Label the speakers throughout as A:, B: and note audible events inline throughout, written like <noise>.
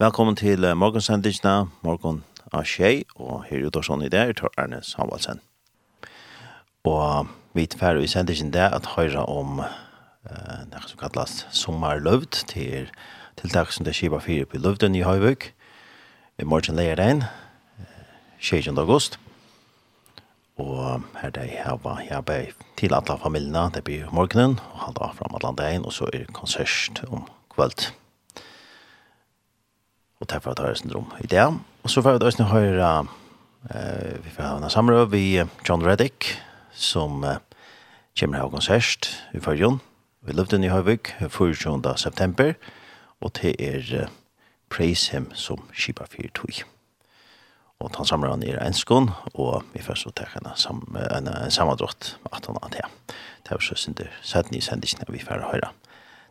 A: Velkommen til uh, morgensendingene, morgen av Kjei, og her er sånn i det, er Tor Erne Samuelsen. Og vi er ferdig i sendingen det at høyre om uh, det som kalles sommerløvd til tiltak som det skiva fire på løvden i Høyvøk. I morgen leier den, uh, 16. august. Og her er det her var jeg ble til alle familiene, det blir morgenen, og halda fram alle dagen, og så er konsert om kvöld og det er for at høyre syndrom i det. Og så får vi også høyre, uh, vi får ha en samråd vi John Reddick, som uh, kommer her og konsert i førjon. Vi løpte den i Høyvig 24. september, og det er uh, Praise Him som skipa fyrir tog. Og han samler han i enskån, og vi får så tar en, sam, en, en sammandratt at han har det. Det er så synder, sett ny sendisene vi får høyre.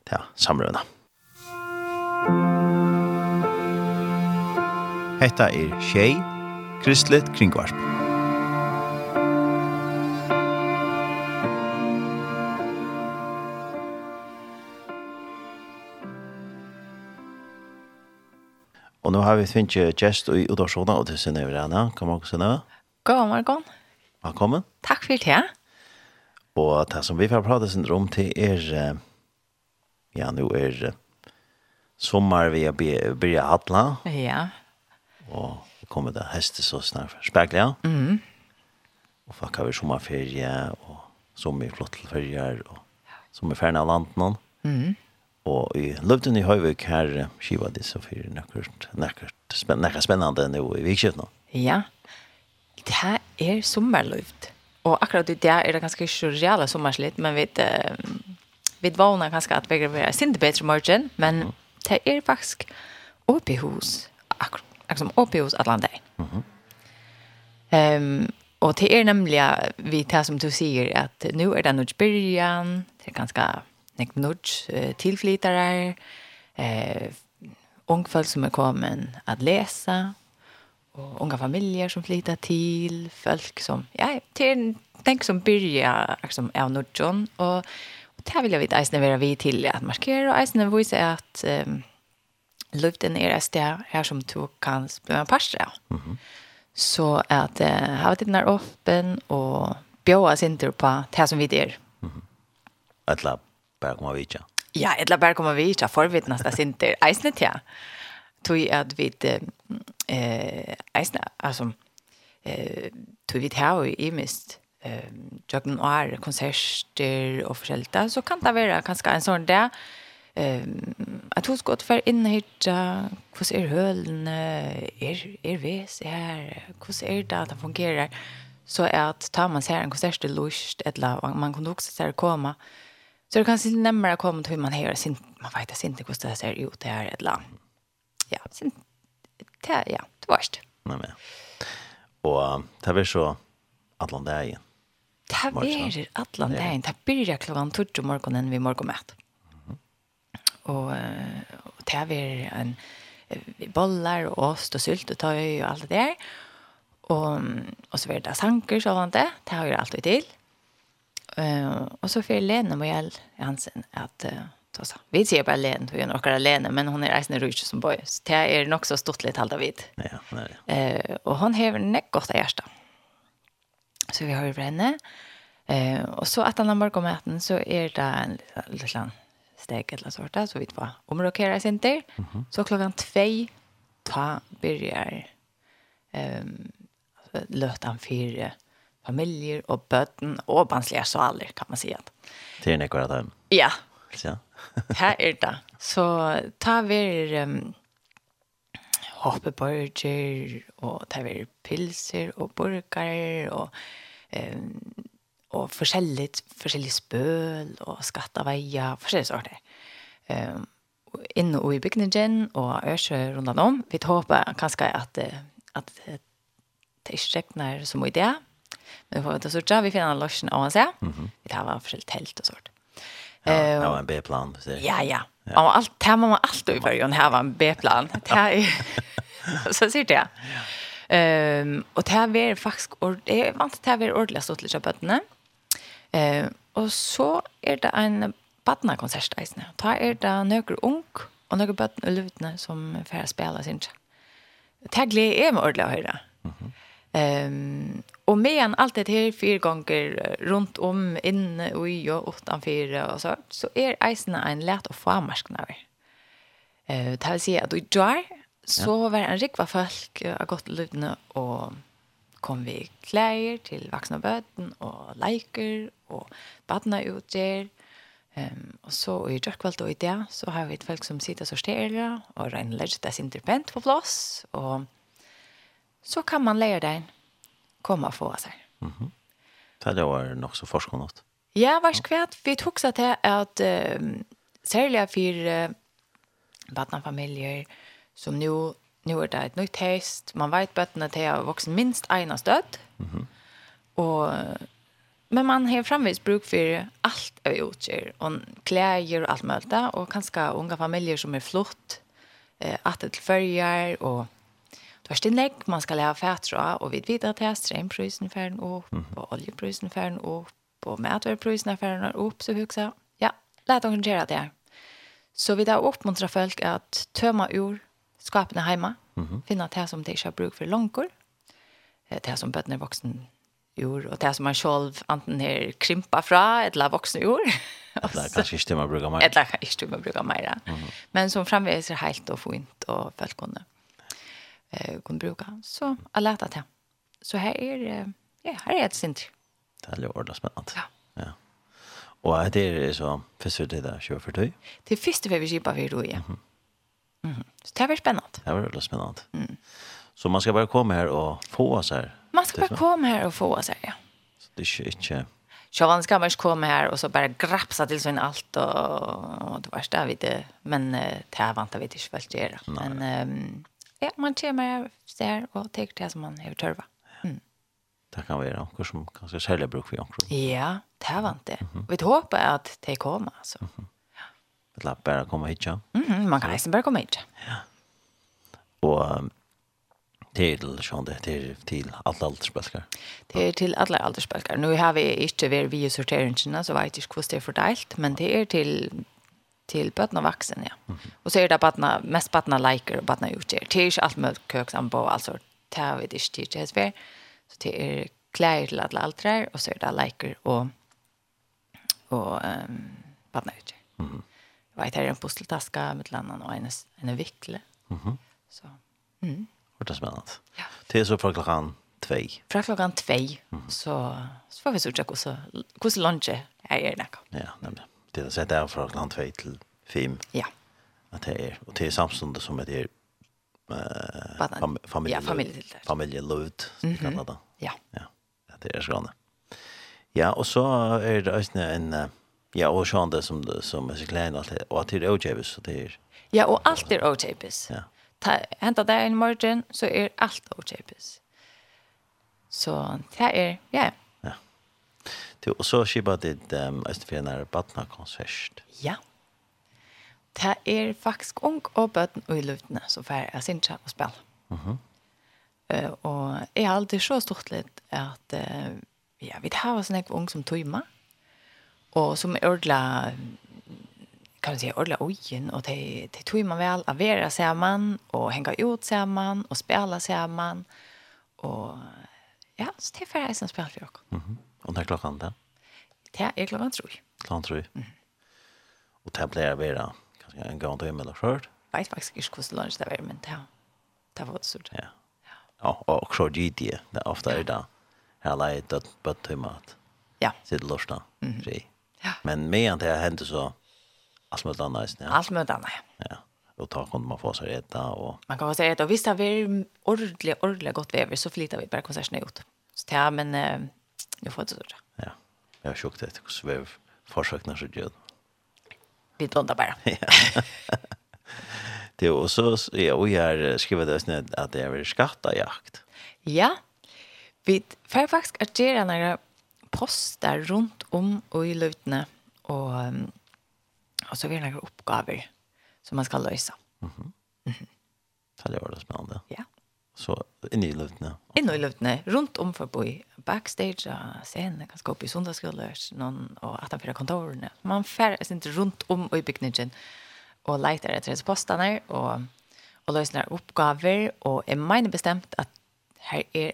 A: til er Musikk Hetta er Shay Kristlet Kringvarp. Og nå har vi finnet gjest i Udorsona og til Sinev Rana. Kom og Sinev.
B: God morgen.
A: Velkommen.
B: Takk for det.
A: Og det som vi får prate sin rom til er, ja, nå er sommer vi har begynt å
B: Ja
A: og kommer det heste så snart spekler, ja.
B: Mm.
A: Og folk har vi sommerferie, og sommerflottelferjer, og sommerferien av landet
B: Mm.
A: Og i løvden i Høyvik her skiva de så fyrir nekkert, nekkert, spen, nekkert spennende nå i vikskift nå.
B: Ja, det her er sommerløvd. Og akkurat i det er det ganske surreale sommerslitt, men vi, uh, vi vågner ganske at vi er sinde bedre morgen, men mm. det er faktisk oppe i hus akkurat liksom uppe hos alla. Mhm. Ehm och det är nämligen vi tar som du säger att nu är det nog början, det är ganska nek nudge uh, tillflytare eh ungefär som är kommen att läsa och unga familjer som flyttar till folk som ja till tänk som börja liksom är nudge och och det vill jag vita är vara vi till att markera och är när att um, luften är et sted här som du kan bli en parster. Mm -hmm. Så att uh, ha den här öppen och bjöa sig inte på det som vi gör. Mm
A: -hmm. Ett bare bara komma vidare.
B: Ja, ett labb, kommer vi vidare. Förvittnas det tur. Eisen til. Tog at vi eh, eisen, alltså eh, tog vi det här i mest eh, jag kan konserter och försäljta så kan det vara kanske en sån där Ehm att hon ska för in hit hur är hölen är är vis här hur är det att det fungerar så är att tar man ser en konsert lust eller man kan också se komma så det kanske närmare komma till hur man hör sin man vet inte hur det ser ut det här eller ja sin det ja det varst
A: nej men och det var så Atlantaien
B: Det här är Atlantaien. Det här blir klockan 12 morgonen vid morgonmätt och och täver en bollar och ost och sylt och tøy og alt det der. Och och så vidare det sanker så vant det. Det har jo alltid till. Eh och så för Lena Mojell Hansen att ta så. Vi ser bara Lena, vi är några Lena, men hon är reisende rich som boy. Så det är nog så stort lite halda vid.
A: Ja, nej.
B: Eh och hon har näck gott hjärta. Så vi har ju henne. Eh och så att han har morgon maten så är det en liten steg eller sånt där så vi var omrokera center. Mm -hmm. Så klockan 2 ta börjar ehm um, lötan för familjer och bötten och barnsliga aldrig kan man säga.
A: Det är en ekvara där.
B: Ja.
A: Ja. <laughs>
B: här är det. Så ta vi um, hoppeburger och ta vi pilser och burgare och ehm um, og forskjellig, forskjellig spøl og skattaveja forskjellige sorter. Um, inne og i bygningen og øse rundt om. Vi håper kanskje at, at det inte regnar som idé. Men vi för att så vi finner lösningen av å se. Mm -hmm. Vi tar var forskjelligt tält och sånt.
A: Ja, det var en B-plan.
B: Ja, ja. Ja. Og alt, det må man alltid i början här var en B-plan. <laughs> Det er <laughs> så sier det. Ja. um, og det er faktisk, det er vant det här är ordentligt stått lite på bøttene. Mm Eh, og så er det en badnakonsert eisne. Da er det nøkker ung og nøkker bøtten og lutene som får spela sin. Det gleder jeg meg ordentlig å høre. Mm -hmm. um, og med en alt det her fire ganger rundt om, inne og i og utenfor og så, så er eisene en let å få marskene over. Uh, det vil si at du drar, så var en rikva folk av godt lutene og kom vi klær til vaksne bøten og leiker og badna utgjør. Um, og så i dørkvalt og i det, så har vi et folk som sitter så styrre og regner lett det sin pent på plass. Og så kan man lære deg komme og få av
A: seg. Mm -hmm. Det var nok så forskende.
B: Ja, vars kvært. Vi tok seg til at um, særlig for uh, badnafamilier som nå nu är det ett nytt test. Man vet bättre att det har vuxit minst ena stöd. Mm -hmm. Och men man har framvis bruk för allt av utgör och kläder och allt möjligt och kanske unga familjer som är flott eh, att det följer och det värsta inlägg man ska lära fätra och vid vidare till strömprisen för en upp mm. och oljeprisen för en upp och mätvaruprisen för en upp så huxa ja, lät dem göra det här. Så vi där uppmuntrar folk att töma ur skapene hjemme, mm -hmm. finne det som de ikke har bruk for langer, det som bøttene er voksen jord, og det som man selv enten er krympa fra, eller voksne
A: jord. eller kanskje ikke det man bruker mer.
B: Eller kanskje ikke det man bruker mer. Mm -hmm. Men som fremveis er helt og fint, og folk kunne, eh, kunne bruke. Så jeg lærte det. Så her er, uh, ja, her er et sint.
A: Det er litt ordentlig spennende.
B: Ja.
A: ja. Og det er så første det der kjører for tøy?
B: Det er første vi kjøper for tøy, ja. Mm -hmm. Mm. Så det var spännande.
A: Det var väldigt spännande. Mm. Så man ska bara komma här och få oss här.
B: Man ska bara komma här och få sig här, ja.
A: Så det är
B: inte... Sjåvan ska man komma här och så bara grapsa till sin allt och, och det värsta vet det. Men det här vantar vi inte väl att göra. Men um, ja, man kommer här där och tar det som man har törva. Mm.
A: Det kan vara något som kanske säljer bruk för något.
B: Ja, det här vantar. Mm -hmm. Vi hoppas att det kommer alltså.
A: Mm -hmm eller bara komma hit. Ja.
B: Mm, man kan nästan bara komma hit.
A: Ja. Och til, sånn det till til alla aldersbølger.
B: Det är till alla åldersbalkar. Nu har vi inte vi vi sorteringene, så vet jeg inte hur det är fördelat, men det är till till barn och vaksen, ja. Mm. Och så är det barn mest barn liker och barn utger. Det är ikke allt med kök som på alltså har vi ikke till til är så det er kläder till alla åldrar och så är det liker och och ehm barn utger. Mm vet här en pusseltaska med landan och en en vikle. Mhm. Så. Mm.
A: Vart det spännande.
B: Ja.
A: Det är så från klockan 2.
B: Från klockan 2 mm. så så får vi se hur så hur så lunch är det där.
A: Ja, nämligen. Det är så där från klockan 2 till 5.
B: Ja.
A: Att det är och det är samstundes som det
B: eh
A: fam familj
B: ja,
A: familj familj lovt i Kanada.
B: Ja.
A: Ja. Det är så grann. Ja, och så är det en en Ja, och sånn där som som är så klein allt och att det er ojävis så det er...
B: Ja, och allt är ojävis.
A: Ja.
B: Ta hända där en morgen, så är allt ojävis. Så det är ja.
A: Ja. Du och så skipa det ehm Österfjärnar Batna konsert.
B: Ja. Det är faktiskt ung och bøten och i luften så för jag syns og spel. Mhm. Eh och är alltid så stort litt at att ja, vi har sånn ung som tojma och som er ordla kan man säga ordla ojen och det det tog man väl av vera samman och hänga ut ser man och spela ser man och ja så det är för som spela för och.
A: Mhm. Og och er klockan då?
B: Det är klockan tror jag.
A: Klockan tror jeg. Mm. Och det blir vera kanske en gång till eller skört.
B: Vet faktiskt inte hur lunch det var men det det var så.
A: Ja. Ja, och så det er ofte er det. Här lägger bøtt, på timmat.
B: Ja.
A: Sitt lustan. Mm.
B: Ja.
A: Men medan det hände så allt möjligt annars. Ja.
B: Allt med annat.
A: Ja. Och ta kunde man få sig äta. Och...
B: Man kan få sig äta. Och visst har vi ordentligt, ordentligt gott väver så flyttar vi bara konserten ut. Så ja, men eh, nu får det så
A: Ja. <laughs> Jag har sjukt det så vi försöknar sig död.
B: Vi blundar bara. Ja.
A: det och så ja, och jag skriver det snett att det är skattjakt.
B: Ja. Vi får faktiskt att göra några poster rundt om og i løtene, og, og så blir det noen oppgaver som man skal løse. Mm -hmm.
A: Det var det spennende.
B: Ja.
A: Så inne i løytene?
B: Inne i løtene, rundt om forbi. Backstage, scenen, kanskje oppe i sundagsskoler, noen, og at han fyrer kontorene. Man færre sin rundt om og i bygningen, og leiter etter postene, og, og løsner oppgaver, og jeg mener bestemt at her er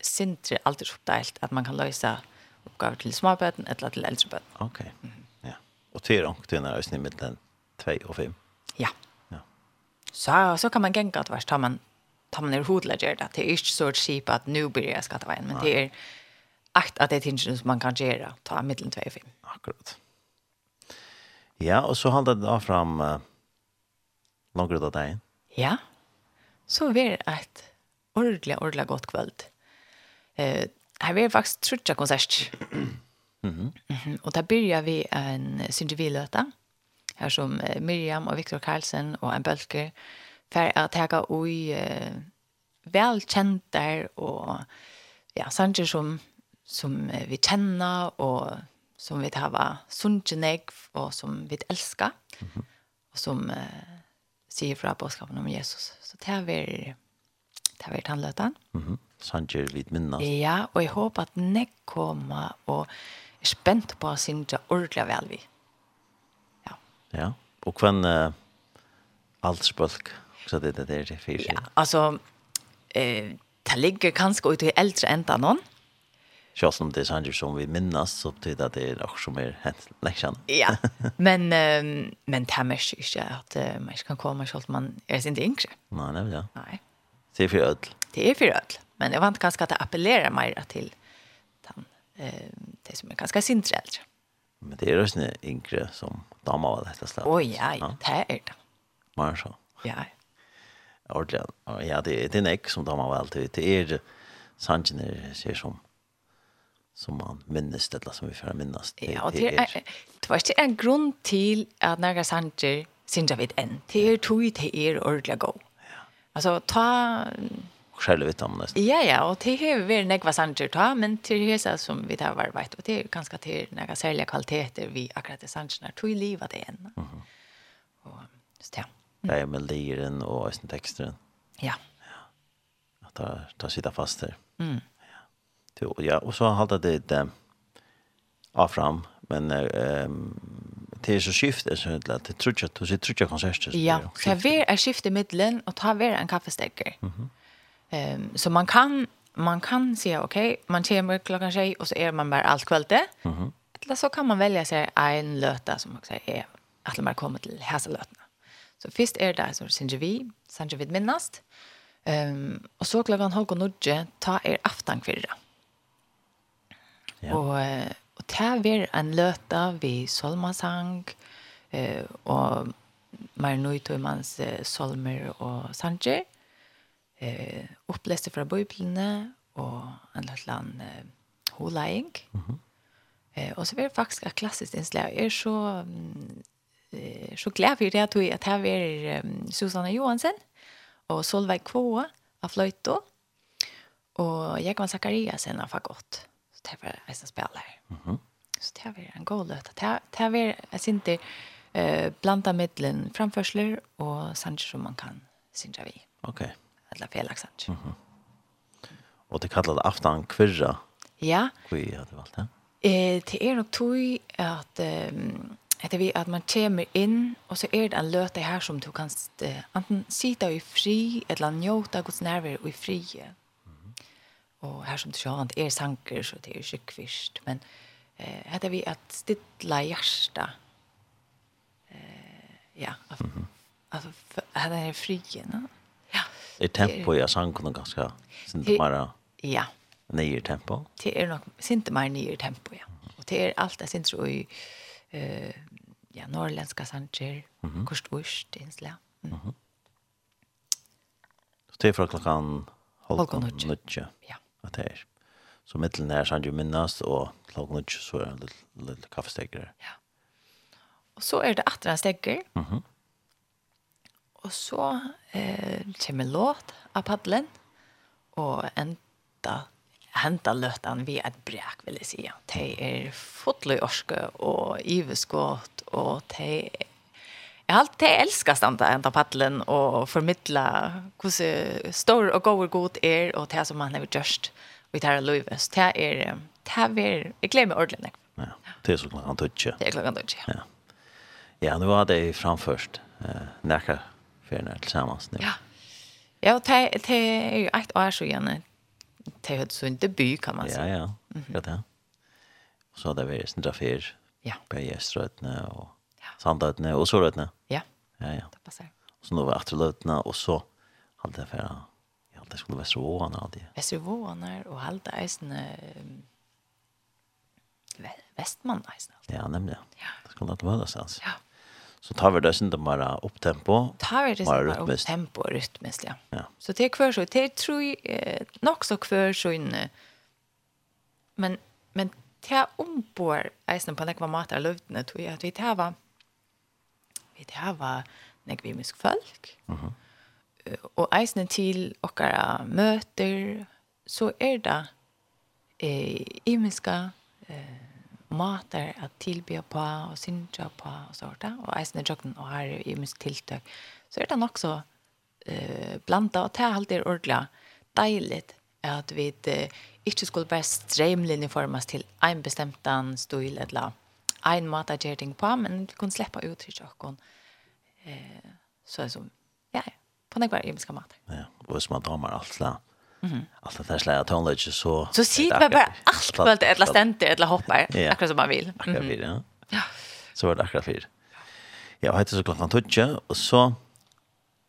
B: sindre alltid oppdelt at man kan løse oppgaver oppgaver til småbøten eller til eldrebøten.
A: Ok, mm -hmm. ja. Og til ångt inn er i middelen 2 og 5?
B: Ja.
A: ja.
B: Så, så kan man genka at vers, tar man, tar man er hodlegger det. Det er ikke så kjip at nå blir jeg skatteveien, men det er akt at det er ting som man kan gjøre, ta middelen 2 og 5.
A: Akkurat. Ja, og så handler det da fram uh, langer av deg.
B: Ja, så blir det et ordentlig, ordentlig godt kveld. Eh, Her er faktisk trutja konsert.
A: Mm
B: -hmm. Og da byrjar vi en syndeviløte, her som Miriam og Viktor Karlsen og en bølger, for å ta ui uh, velkjenter og ja, sanger som, som vi kjenner og som vi har sunnkjenegg og som vi elsker. Mm -hmm. Og som uh, sier fra bådskapen om Jesus. Så det er vi det er vi tannløten.
A: Mm -hmm sanger vid minnas.
B: Ja, og jeg håper at nek kommer og er spent på å synge ordentlig vel vi. Ja.
A: Ja, og hvem uh, alt spølk, så det er det det fyrir.
B: Ja, altså, eh, det ligger kanskje ut i eldre enda noen.
A: Sjås om det er sanger som vi minnas, så betyr det at det er noe som er hent leksan.
B: ja, <laughs> men, um, men det er mest ikke at uh, man ikke kan komme selv om man er sin yngre.
A: Nei, nemlig, ja.
B: Nei.
A: Det er for ødel.
B: Det er for ødel men jag vant ganska att appellera mer till den eh det som är ganska sintrält.
A: Men det är ju snä inkre som damer av detta slag.
B: Oj ja, det är det.
A: Man så.
B: Ja.
A: Ordentligt. Ja, det det är näck som damer väl alltid det är sanjener ser som som man minnes det som vi får minnas.
B: Ja, det är det var inte en grund till att när jag sanjer synja vid en. Det är tog det är ordentligt gå. Ja. Alltså
A: ta själva vet om nästan.
B: Ja ja, och det är väl några sanger ta, men till det så som vi tar var vet och det är ganska till några särliga kvaliteter vi akkurat det sangerna tog i livet det än. Mhm. Och just
A: det. Det är melodin och just texten.
B: Ja.
A: Ja. Att ta ta sitta fast där.
B: Mm.
A: Ja. ja, och så hålla det eh av fram, men ehm det är så skift är så att det tror jag att det tror jag konserter.
B: Ja,
A: det
B: är skifte i och ta vi en kaffestecker. Mhm. Ehm så man kan man kan säga okej, okay, man kommer klockan tjej och så är man bara allt kvällde.
A: Mm.
B: Eller så kan man välja sig en löta som också är att man kommer till häsa lötna. Så först är det där som vi, syns vi minnast. Ehm och så klockan halv och nudge ta er aftan
A: kvirra.
B: Ja. Och, och ta vi en löta vi solmasang eh, och mer nöjt och mans eh, solmer och sanger eh, oppleste fra bøyblene og en eller eh, holeing. Eh, og så var det faktisk et klassisk innslag. Jeg er så, eh, så glad for det at jeg at her er um, Susanne Johansen og Solveig Kvåa av Fløyto og Jakob Zakariasen av Fagott. Så det var en spiller. Mhm. Så det var en god løte. Det, det var en sinter eh, blanda middelen framførsler og sanger som man kan synge vi.
A: Okej.
B: Okay eller felaksansk. Mm.
A: Og det kallar det aftan kvirra.
B: Ja.
A: Kvi har du valgt det?
B: Eh, det er nok tog at um, etter vi at man kommer inn, og så er det en løte her som du kan uh, enten sitte i fri, eller njóta Guds nærvær i fri. Mm -hmm. Og her som du sjå, det er sanker, så det er ikke kvist. Men eh, etter vi at stilla hjertet, eh, ja, at, mm -hmm. at det er fri, no?
A: Er tempo i sangen ganske
B: sinte
A: mer
B: Ja.
A: Nye tempo?
B: Det er nok sinte mer nye tempo, ja. Og det er alt det sinte i uh, ja, norrländska sanger, mm -hmm. korstvurst, insla. Mm. Mm -hmm.
A: Så det er fra klokkan halvkon
B: nutje. Ja.
A: At det er. Så mittelen er sanger minnast, og klokkan nutje så er det lille kaffestekker. Ja.
B: Og så er det 18 stekker. Mm
A: Mhm.
B: Og så eh, kommer låt av paddelen, og enda henta løtan vi et brek, vil jeg si. De er fotlig orske og iveskått, og de Jeg har alltid elsket standa enda paddelen og formidla hvordan stor og god og god er og det som man har gjort og det her livet. Så det er, det er, jeg gleder meg ordentlig.
A: Ja, det er så klokka han tøtje.
B: Det er klokken han tøtje,
A: ja. Ja, nu var det framførst. Eh, Nærkere när tillsammans nu.
B: Ja. Ja, det är ju ett år så igen. Det är så inte by kan man säga.
A: Ja, ja. Mm -hmm. Ja, det. Och så hade vi en trafär.
B: Ja.
A: På Gäströtna och
B: ja.
A: Sandötna och Sorötna.
B: Ja.
A: Ja, ja.
B: Det passar.
A: Och så nu var Atterlötna och så hade det för ja, det skulle vara Västeråarna hade.
B: Västeråarna och halda isen Västman isen.
A: Ja, nämligen.
B: Ja.
A: Det skulle inte vara det, alltså.
B: Ja.
A: Så tar vi det inte bara upp tempo.
B: Tar vi det upp mer opptempo rytmiskt ja.
A: ja.
B: Så det är kvar så, det tror jag eh, nog så kvar så inne. Men, men det er ombord eisen på nekva matar av løvdene, tror jag att vi tar va. vi tar vi nekvimisk folk. Mm och Og eisen til okkara møter, så er det eh, imiska eh, mater at tilby på og synja på og så der. Og eisen er jokken og har i tiltøk. Så er det nok så eh, blanda og det er alltid ordentlig deilig at vi eh, ikke skulle bare streamlinjeformes til en bestemt stil eller en måte gjøre ting på, men vi kunne slippe ut til jokken. Eh, så er det som, ja, på nekvar imiska mat.
A: Ja, og hvis man damer alt Mm. Allt det där släga tonläge så...
B: Så sitter man bara allt på allt eller ständigt eller hoppar.
A: Ja.
B: Akkurat som man vill.
A: Mm.
B: Akkurat
A: fyra, ja.
B: ja.
A: Så var det akkurat fyra. Ja, och heter så klockan tutje, och så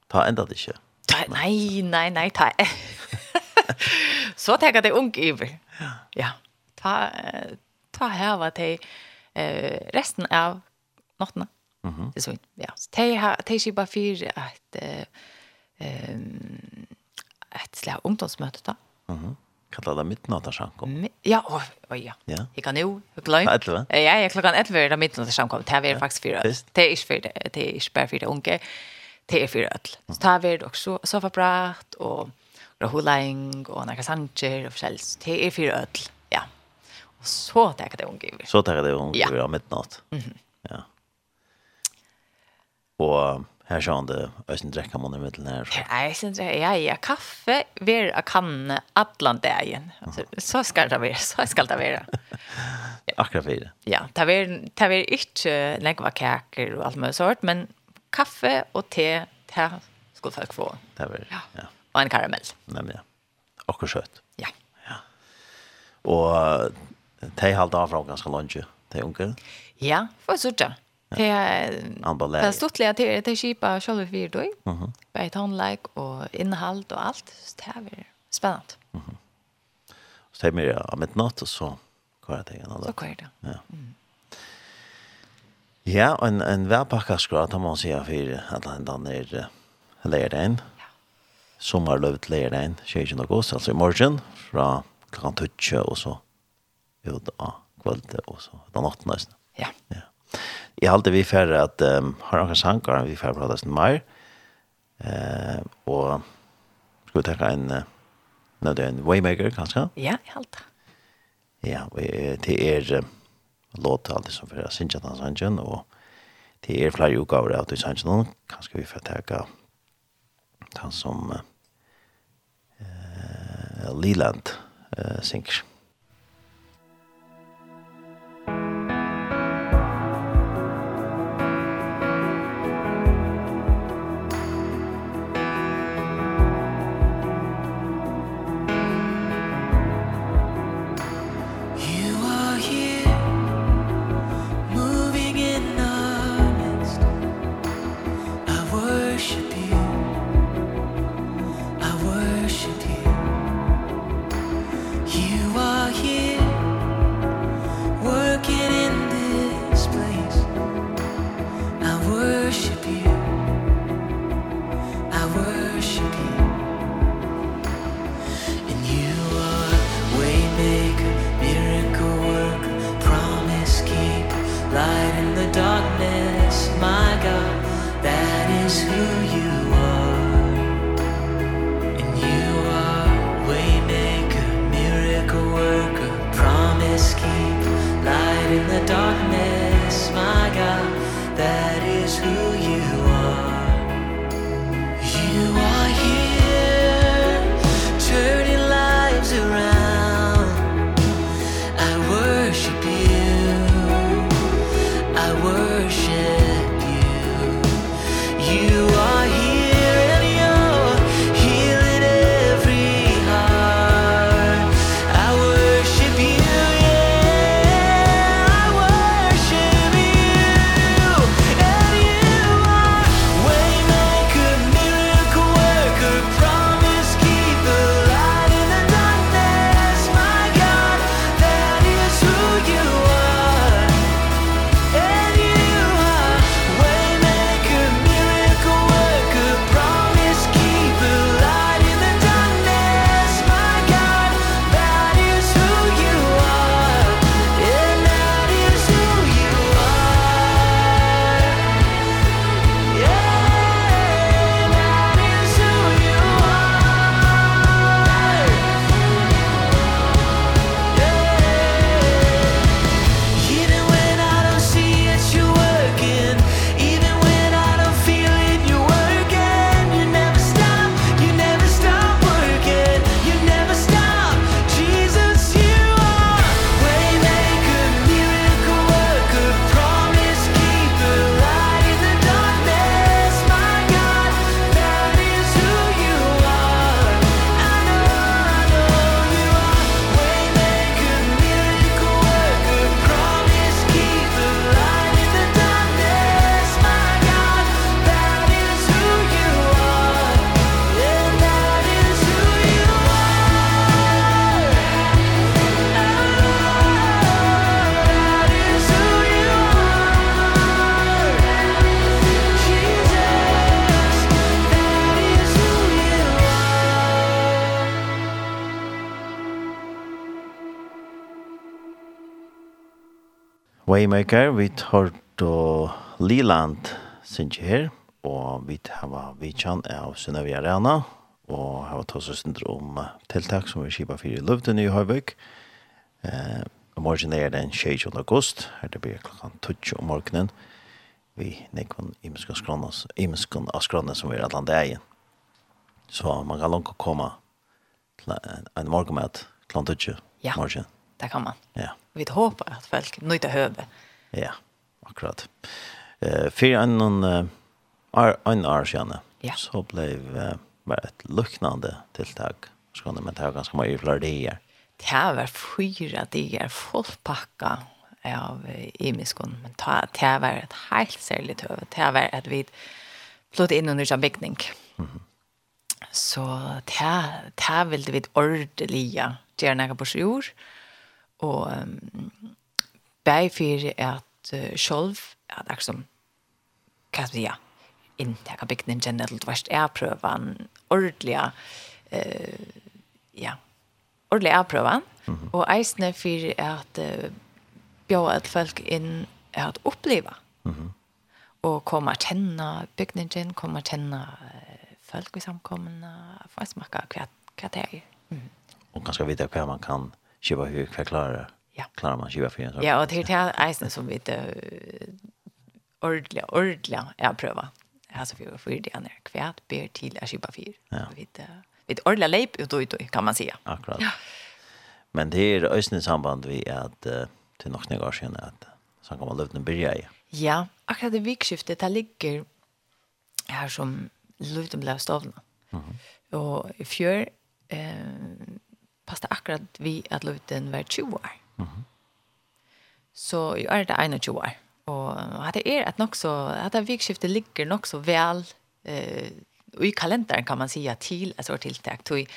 A: ta ända det inte.
B: Ta, nej, nej, nej, ta. <laughs> så tenker det ung iver. Ja. ja. Ta, ta vad det eh, resten av natten. Mm. Det så ja. Ta, ta, ta, bara ta, att eh ehm ett slag ungdomsmöte då.
A: Mhm. Mm Kallar det midnattarsankom?
B: Mi ja, oj, oj, ja.
A: ja.
B: Jag kan ju glömma.
A: Ja,
B: ja, jag klockan 11 är det midnattarsankom. Det är faktiskt för
A: det.
B: Det är för det. Det är bara för det unga. Det är för öll. Så tar vi det också soffabrat och Rahulaing och Naka Sanchez och Fjells. Det är för öll. Ja. Och så tackar det unga.
A: Så tackar det unga
B: ja.
A: midnatt. Mm -hmm. Ja. Och Här sa han det, jag syns dräcka man i mitten här.
B: Nej, sen syns ja, ja, kaffe, ver a kan allan dagen. Alltså, så ska det vara, så ska det vara. <laughs>
A: Akkurat för det.
B: Ja, det är, det är inte lägga kakor och allt möjligt sort, men kaffe och te, det skulle folk få.
A: Det är, ja. ja.
B: Och en karamell.
A: Nej, men ja. Akkurat sött.
B: Ja. ja.
A: Och det har av från ganska långt, det är unga.
B: Ja, för att sitta. Det är det stortliga till det är kipa själva för då.
A: Mhm.
B: Bei tonlag och innehåll och allt. Så det är spännande. Mhm.
A: Så det är mer om ett natt och så kvar det igen då.
B: Så kvar det.
A: Ja. Ja, en en välpacka skrat har man säga för att han där lägger den. Ja. Sommarlövet lägger den 20 augusti alltså i morgon från klockan 12 och så ut av kvällen och så den natten nästan.
B: Ja.
A: Ja. Jeg halte vi færre at um, har noen sanger vi færre prata sin mer. Eh og skal vi ta en, uh, en Waymaker, kanskje?
B: Ja, jeg halte.
A: Ja, og, det er uh, låt alltid som færre Sinja sangen, og det er flere utgaver av den sangen kanskje vi får ta den som uh, Leland uh, synger.
C: Ja.
A: Playmaker, vi tar då Liland synes her, og vi har Vichan av Synnøvi Arena, og har tatt oss synder om tiltak som vi skipper for i Løvden i Høyvøk. Eh, morgen er den 20. august, her det blir klokken 12 om morgenen, vi nekon imenskan skrannas, imenskan av skrannas som vi er atlant egen. Så man kan langt komme til en morgenmøt klokken 12 morgen.
B: Ja, det kan man.
A: Ja
B: vi håper at folk nöjda høve.
A: Ja, akkurat. Eh för en någon uh, en arsjana.
B: Ja.
A: Så blev eh, bara ett lucknande tilltag. Så kunde man ta ganska många fler dagar.
B: Det här var fyra dagar fullpacka av imiskon. Men ta, det här var ett helt särligt höve. Det här var att vi plått in under en byggning. Mm -hmm. Så det här, det här ville vi ordentliga göra några på sig og um, bæg for at uh, sjolv, det jeg som, hva skal jeg inntaka bygden generelt verst er prøvan ordliga eh ja ordliga prøvan
A: mm -hmm.
B: og eisne for at uh, bjóa et folk inn at
A: uppleva
B: mm -hmm. og koma at henna bygden koma at henna folk i samkomna få hva, hva det er
A: mm. og kanskje vita hva man kan kiva hur kan klara
B: ja.
A: klarar man kiva för en sak.
B: Ja, och det er det här som vi inte ordliga, ordliga är Altså, pröva. Alltså för för det är kvärt ber til å kjøpe för.
A: Ja.
B: Vi vet ordliga leip ut og ut kan man si.
A: Akkurat.
B: Ja.
A: Men det är ösnen samband vi att till några några år sedan att så kan man luften börja i.
B: Ja, akkurat det vikskiftet där ligger her som luften ble stavna. Mm -hmm. Och i fjør, eh pasta akkurat vi at luten var 20 år. Mm. Så jag är det 21 år. Och hade är att nog så hade vikskiftet ligger nog så väl eh i kalendern kan man säga till alltså tilltag till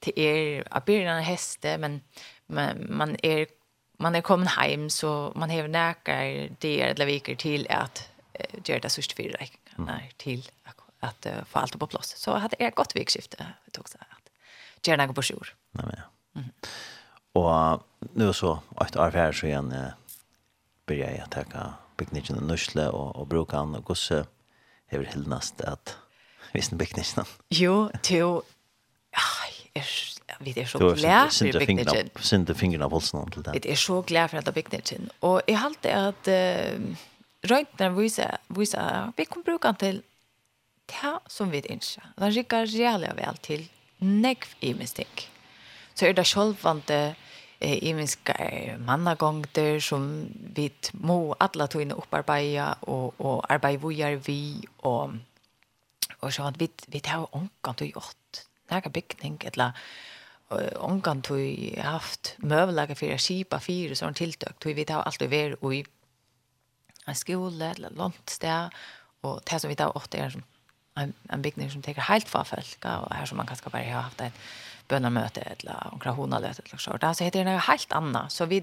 B: till er av början häste men men man är man är kommen hem så man har näkar det eller viker till att uh, göra det sist fyra veckor till att, att uh, få allt på plats. Så hade är gott vikskifte det också gjør noe på sjur.
A: Nei, men ja. Mm. Og nå så, etter år her, så igjen eh, begynner jeg å takke bygningen og nøsle og, og bruke han, og hvordan er det helnast at visen bygningen?
B: Jo, til er, vi er så glad for bygningen.
A: Sinte fingrene på holsen til det.
B: Vi er så glad for at bygningen. Og jeg halte at uh, røyntene viser, viser at vi kan bruke den til det som vi ønsker. Den rikker reellig vel til nekv mistik. Så er det sjølvande eh, imiska eh, mannagongter som vi må alla tog in og, og och, och arbeja vojar vi og, og så at vi vi tar onkan tog gjort några bygning eller onkan tog haft møvelage for å skipa fire sånn tiltøk tog vi tar allt över og i en skola eller långt sted og det som vi tar åt er som en, en bygning som teker helt for folk, og her som man kanskje bare har haft en bønnermøte, eller omkring honaløte, eller så. Det heter det noe helt annet. Så vi,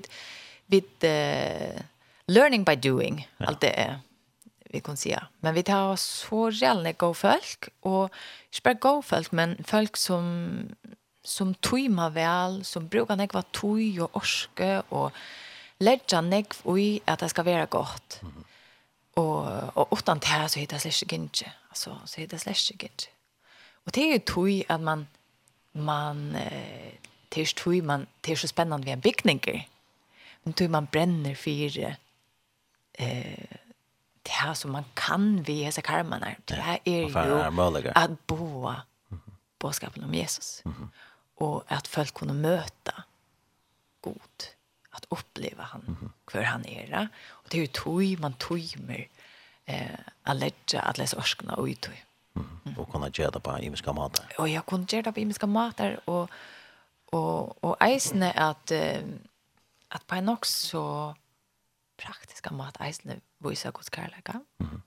B: vi uh, learning by doing, ja. alt det er, vi kan si. Men vi tar så reelle gode folk, og ikke bare gode folk, men folk som som tøyma vel, som brukar nekva tøy og orske, og lägga nekv ui at det skal være godt. Mm. Og, og utan det så hittas det ikke Alltså så är det släskigt. Och det är ju tui att man man eh, tills tui man tills så spännande vid en byggning. Men tui man bränner för eh det här som man kan vi hesa karmarna. Det här är ju att bo boskapen om Jesus. Mm -hmm. Och att folk kunde möta god att uppleva han mm -hmm. han är. Och det är ju tui man tui mer eh, att lägga alla dessa örskorna ut. Mm.
A: Och kunna göra det på imiska matar.
B: Och jag kunde göra det på imiska matar. Och, och, och eisen är att, eh, att på en också så praktiska mat eisen visar Guds kärleka. Mm.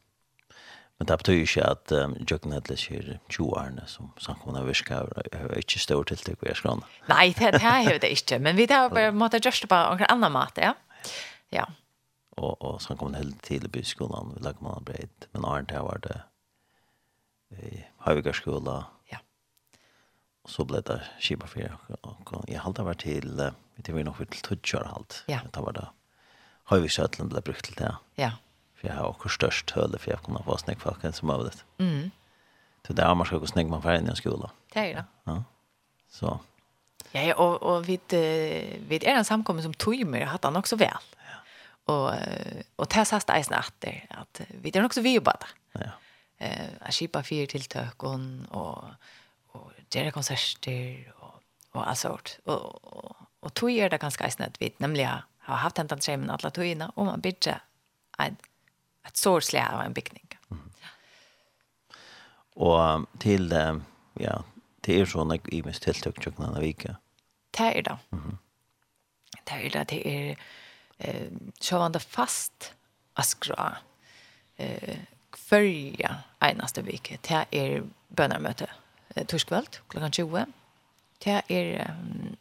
A: Men det betyr ikke at um, Jøkken Hedles er 20 årene som samkomne virker er ikke stor tiltak vi er.
B: Nei, det, det er jo det ikke. Men vi tar bare måtte gjøre det på noen annen mat, ja. Ja
A: og, og så kom han helt til byskolen, vi lagde man breit, men Arne til var det i Høyvigarskola,
B: ja.
A: og så ble det Kiba 4, og, jeg halte var til, vi var nok til Tudjar halt,
B: ja.
A: det var det, Havvigarskjøtlen ble brukt til det,
B: ja.
A: for jeg har også størst høle, for jeg kunne få snakk snekkfakken som av det.
B: Mm.
A: Så det er man skal gå snakk man ferdig i en skola.
B: Det er det.
A: Ja. Så.
B: Ja, ja og, og vi, vi er en samkommet som tog med, hatt han også vel och och tas hast eisen efter att vi det är också vi jobbar.
A: Ja.
B: Eh, att skipa fyra till tökon och och är konserter och och all sort. Och och, och tog är det ganska snett vi nämligen har haft en tantrum med alla tojina och man bidde en ett sårsliga av en
A: byggning. Mm. Och till ja, det är såna i mest tilltök tjockna vika.
B: Det är det. Mm. Det är det, det är eh, sjåvande fast askra eh, fyrja einaste vike. Det er bønnermøte eh, torskveld klokkan 20. Det er um,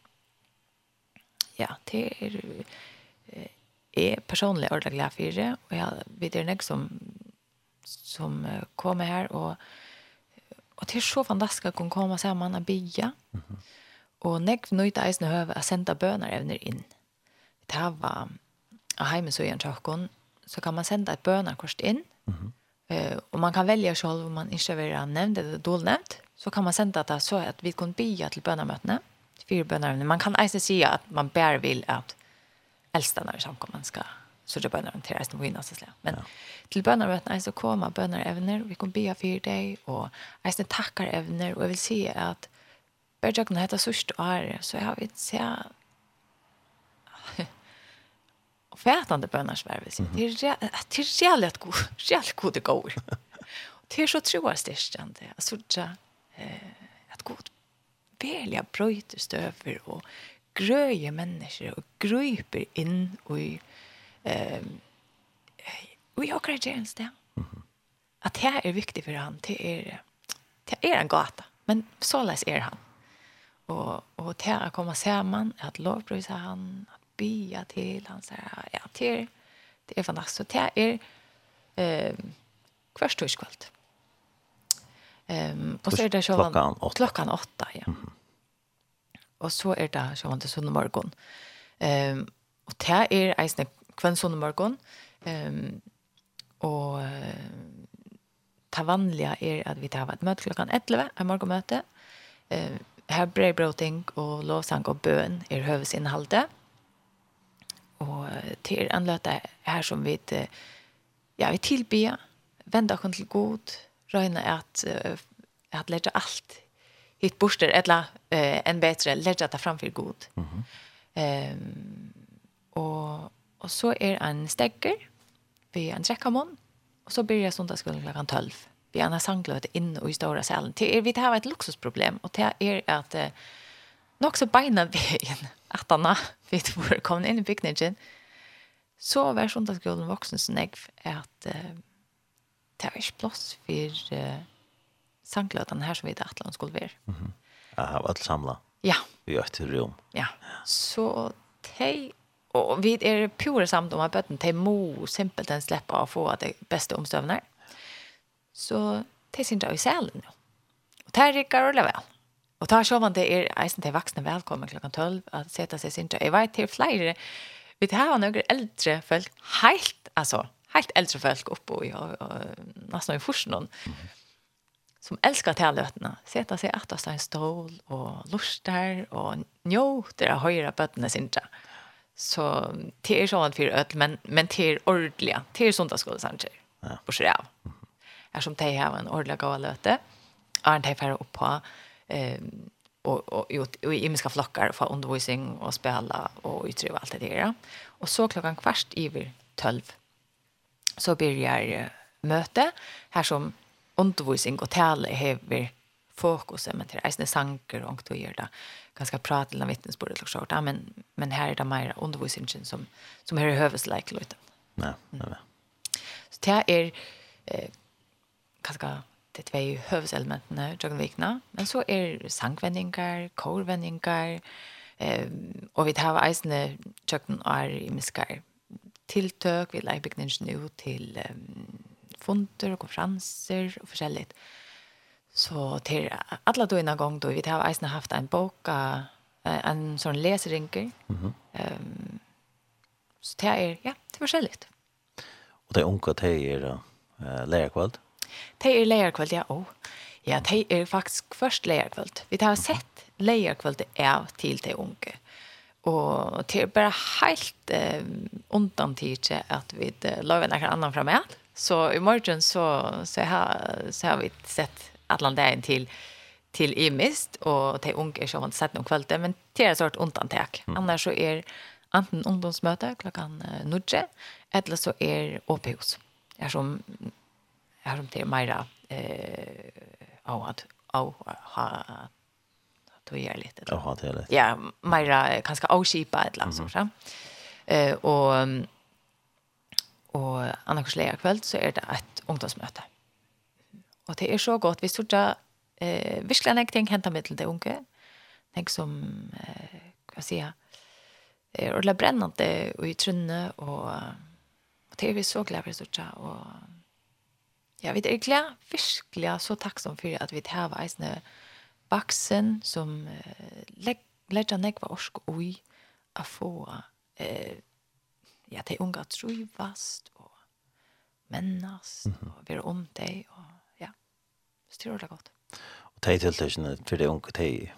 B: ja, det er eh, er personlig ordentlig glad for det, og jeg vet det ikke som, som kommer her, og, og det er så fantastisk at hun kommer sammen og bygge, mm -hmm. og jeg nøyde eisen høve å sende bøner inn. Det var av heimesøyen til åkken, så kan man sende et bønekort inn, mm -hmm. uh, og man kan velge selv om man ikke vil ha nevnt eller dolnevnt, så kan man sende det så at vi kan bya til bønemøtene, fire bønerne. Man kan eisen si at man bare vil at eldstene er samkommet skal så det bønner til resten på innan sysle. Men ja. til bønner vet jeg så kommer bønner evner, vi kan be for deg, og jeg snitt takkar evner, og jeg vil si at bare jeg kan hette sørst og ære, så jeg har vidt se <laughs> <laughs> og fætande bönarsvär vil säga. Det är det är jävligt god, reallig god det går. Det er så troas styrstjande, at Alltså eh att god välja bröjter støver och grøye människor och grøyper in och i ehm och jag kan inte det. Att det här är viktigt för han det är det är en gata men så läs är han. Och och det här att komma samman att lovprisa han at bya til han så ja till det är fantastiskt så det är ehm kvällstidskvalt. Ehm og så er det så
A: klockan 8
B: klockan 8 ja. Mm -hmm. Och så är det så til sunn söndag morgon. Ehm och det är eisne kvann söndag morgon. Ehm och ta vanliga är att vi tar ett möte klockan 11, ett morgonmöte. Eh, här brevbroting och lovsang och bön är hövdsinnehållet og til en løte her som vi ja, vi tilbyr, vende oss til god, røyne at, at lette alt hitt borster, eller uh, en bedre, lette det framfor god. Mm -hmm. um, og, og så er en stegger, vi en trekkamon, og så blir jeg sundagsskolen klokken 12. Vi har en sangløte inne og i store salen. Det er, vi har et luksusproblem, og det er at uh, nok så beina <laughs> veien att anna vet var kom in i byggnaden så var söndagsskolan vuxen snägg att eh, det var ikke plass for uh, sangløtene her som vi i Atlan skulle være.
A: Mm -hmm. Ja, var alt samlet.
B: Ja.
A: Vi har et rom.
B: Ja. Så de, og vi er pure samt om at bøtten, de må simpelthen slippe å få det beste omstøvende. Så de synes jeg i selen nå. Og det rikker alle vel. Og så sjåvan det er eisen til vaksne velkommen klokken 12 at seta seg sintra. Jeg vet til flere, vi tar hava noen eldre folk, helt, altså, helt eldre folk oppe i, og, og nesten i forsen som elskar tæløtene, seta seg at en stål og luster og njóter av høyre bøttene sinja. Så det er sånn for ødel, men, men det er ordelig. Det er sundagsskolesansker. Ja. Bortsett av. Er som de har en ordelig gav løte, er de færre opp på ehm och och och i imiska flockar för undervisning och spela och utröva allt det där. Och så klockan kvart över 12 så börjar möte här som undervisning och tal hever fokus men till är sanker och då gör det ganska prat eller vittnesbörd och sånt men men här är det mer undervisningen som som hör hövs like
A: lite. Nej, nej.
B: Så det är eh ganska de två hövselementen jag vikna. Men så är er sangvändningar, korvändningar eh och vi har eisne jökten är i miskar tilltök vi lägger byggningen ut till um, fonter och konferenser och försäljligt. Så till alla då innan gång då vi har eisne haft en bok en sån läserinker. Mm ehm um, så det är ja, det er skälligt.
A: Och det onka det är uh, lärkvalt.
B: Det er leierkveld, ja, og. Ja, det er faktisk først leierkveld. Vi har sett leierkveld av til de unge. Og det er bare helt eh, undan tidse at vi eh, lager noen annen fra. Så i morgen så, så, har, så har vi sett Atlanteien til til imist, og til unge er sånn sett noen kvalitet, men det er et sort undantek. Mm. Annars så er enten ungdomsmøte klokkan nødje, eller så er åpehus. Det er som är om det mera eh av att av ha då är lite.
A: Ja, har det lite.
B: Ja, mera kanske avskipa ett land så så. Eh och och annars lägger kväll så är det ett ungdomsmöte. Och det är så gott vi sådär eh verkligen jag tänker hämta mitt det unge. Tänk som eh vad säger jag? Det är ordentligt brännande och i trunne och, och det är vi så glada för sådär och Ja, vi er glad, virkelig så takksom for at vi tar veisene baksen som eh, leg, legger nekva orsk ui a få eh, ja, de unga trivast og mennast
A: mm -hmm.
B: og være om deg og ja, styrer det godt.
A: Og de tiltøkene for de unge, de,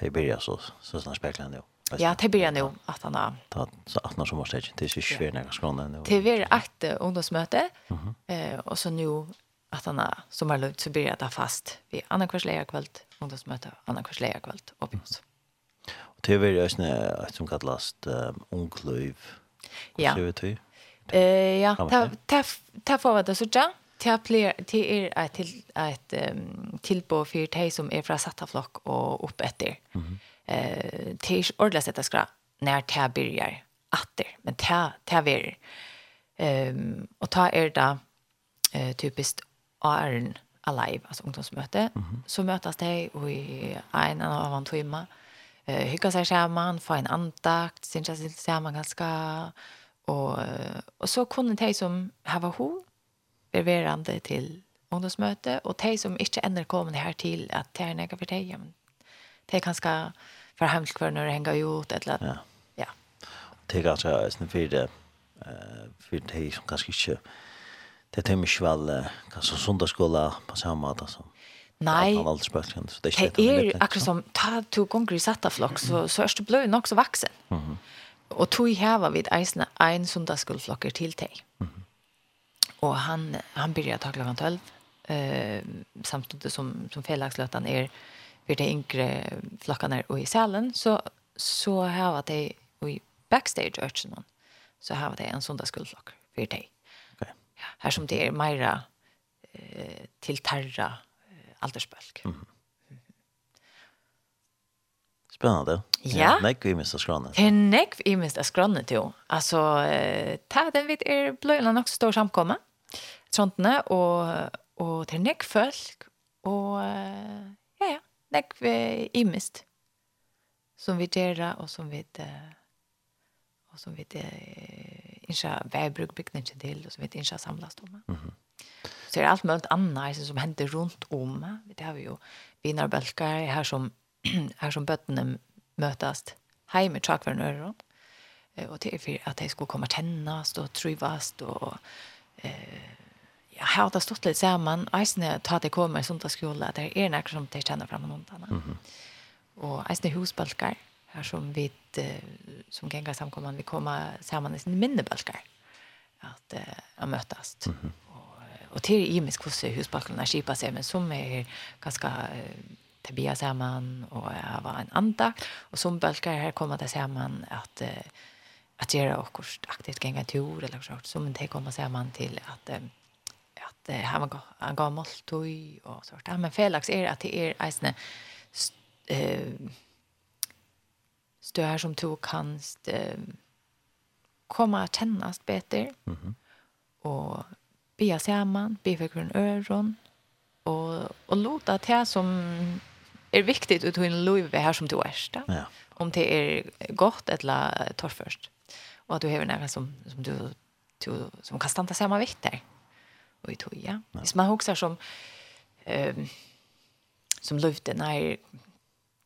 A: de blir så, så snart speklende jo.
B: Ja, det blir nå at han har.
A: Ta, Så at han som var stedet, det er ikke svært nærmest skående.
B: Det er vært et ungdomsmøte, og så nå att han som har lugnt så blir det fast vid annan kväll ungdomsmöte annan kväll och på oss.
A: Och det är ju snä som kallas ungklöv.
B: Ja. Eh ja, ta ta ta för vad det så där. Ta blir till er ett till ett tillbå för dig som är från satta flock och upp efter. Mhm. Eh till ordla sätta skra när ta börjar åter, men ta ta ver. Ehm och ta er där eh typiskt Arn Alive, altså ungdomsmøte. Mm -hmm. Så møtes de i en av en timme. Eh, hygga seg sammen, få en andakt, synka sig samman ganska. Och, og så kunne de som hava ho, ververande til ungdomsmøte, og de som ikke ender kom her til, at det er nægget for här näka för dig. Det är ganska för hemskvarnar att hänga ut. Eller,
A: ja.
B: ja.
A: Det är ganska snabbt for det. Uh, för det som kanskje ikke, det tar mig väl kanske söndagsskola på samma måte som
B: Nej.
A: Han alls bättre så det
B: är
A: inte. Det
B: är som ta två gånger i satta flock så så är det blå nog så vuxen. Mhm. Och tog häva vid eisna en söndagsskollflocker till dig. Mhm. Och han han började ta klockan 12 eh samtidigt som som felakslötan är för de yngre flockarna och i salen så så här var det i backstage urchen så här var det en söndagsskollflock
A: för
B: dig här som det är mera eh, till terra eh, aldersbölk.
A: Mm. Spännande.
B: Ja.
A: Nej, vi missar skrannet.
B: Det är nej, vi missar skrannet, jo. Alltså, eh, ta den vid er blöjlan också står samkomma. Trontene, och, och det är nej folk. Och, ja, ja, nej, vi är Som vi gör och som vi, och som vi, det inte vägbruk byggnaden till så som vi ikke samlas om. Mm -hmm. Så det är allt möjligt annat som händer runt om. Det har vi ju vinnarbälkar här som <clears throat> här som bøttene møtes hjemme i trakvarn öron. Och det är for att de skulle komma tännas og trivast och eh, ja, jag har det stått lite samman. Eisne tar det kommer i sånt skola. Det är några som de känner fram och något. Mm -hmm. Och eisne husbalkar. Mm här som vi som gängar samkomman vi kommer samman i minnebalkar att äh, att mötas. Mm -hmm. och, och till i mig hur husbalkarna skipas sig men som är ganska tabia samman och var en andakt och som balkar här kommer det samman att äh, att göra och aktivt gänga tur eller så som det kommer samman till att äh, att äh, han var han gav måltoj och sånt. Ja, men Felix är att det är eisne eh Så som tog kan eh, komma att kännas bättre. Mm. Och be samman, be för grön öron. Och, och låta det som är viktigt ut i en liv här som du är.
A: Ja.
B: Om det är gott eller torrförst. Och att du har några som, som du, du som kan stanna samma vikt där. Och i toja. Ja. Hvis man också som ehm som lyfte är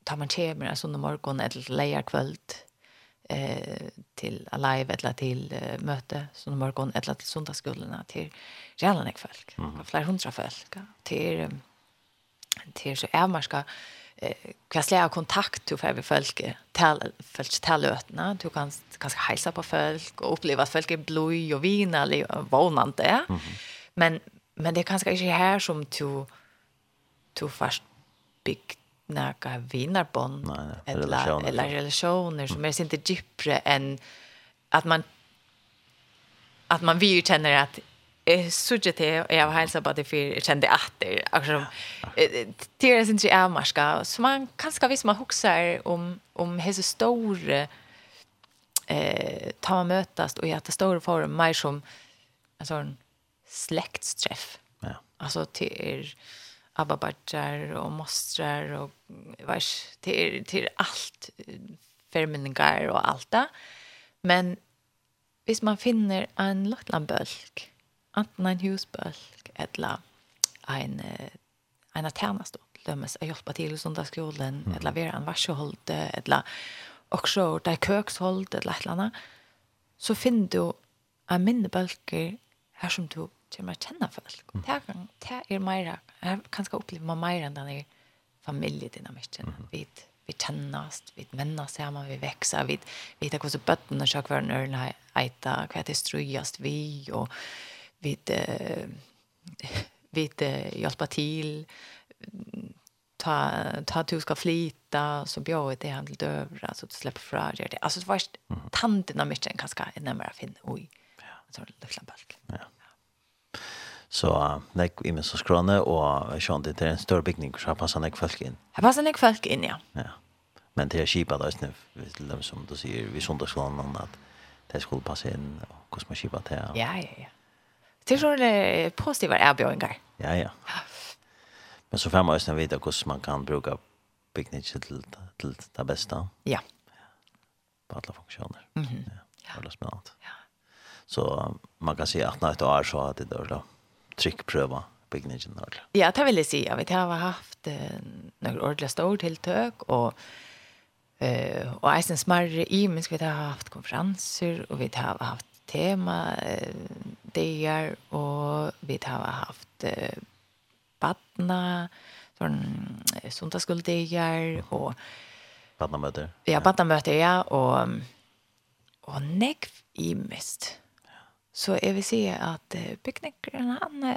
B: tar man kommer en under morgon eller lejer kvöld eh till alive eller till eh, möte som morgon eller till söndagsskolorna till gärna folk. Mm. Flera hundra folk till till så är man ska eh vad slags kontakt du får med folk till folk tal ötna du kan kanske hälsa på folk och uppleva att folk är blöj och vin eller vånande mm. men men det är kanske inte här som du du fast byggt några vinnarbond eller, relationer. eller relationer som är inte djupare än att man att man vi känner att eh til, og jeg var helsa på det för kände att det alltså det är inte är avmarska, så man kanske visst man huxar om, om hese store eh, ta man och og gjette stora form mer som en sån släktsträff. Ja. alltså till ababatjar och mostrar och vars till till allt förmänningar och allt det. Men hvis man finner en Lottlandbölk, anten en husbölk eller en en atternas då dömes att hjälpa till i söndagsskolan mm. eller vara en varsehold eller också där kökshåll eller ett eller så finner du en mindre bölker här som du til man kjenner folk. Mm. Det er, det er mer, jeg kan skal oppleve meg mer enn den familiedynamikken. familjedynamiken. Mm. Vi, vi kännas, vi vänner sammen, vi vekser, vi vet hur så bötterna kör kvar en örn hva vad det strøyest vi og vi uh, vi uh, hjelper til, ta ta du ska flyta så bjöd det han till dövra så du släpper fra det. Alltså det var tanten av mycket kanske är närmare fin. Oj. ja. Så det luktar balk. Ja.
A: Så nek i min så skrone, og sånn det er en større bygning, så her passer nek folk inn.
B: Her passer nek folk inn, ja.
A: Ja. Men det er kjipa da, til dem som du sier, vi sundagsskolen, at det skulle passe inn, og hvordan man kjipa til.
B: Ja, ja, ja. Det er sånne positive erbjøringer.
A: Ja, ja. Men så får man også vite hvordan man kan bruke bygning til, til det beste.
B: Ja.
A: På alle funksjoner.
B: Mm -hmm.
A: Ja, det er spennende. Ja. Så man kan si at når et år så har det dårlig tryckpröva byggningen då?
B: Ja, det vill jag säga. Vi har haft eh, några ordentliga stor tilltök och eh och eisen smarre i men ska vi ha haft konferenser och vi har haft tema eh, där och vi har haft eh, badna sån söndagsskoldagar och
A: badna möter.
B: Ja, badna möter ja och och neck i mest. Så jag vill se att byggnickaren han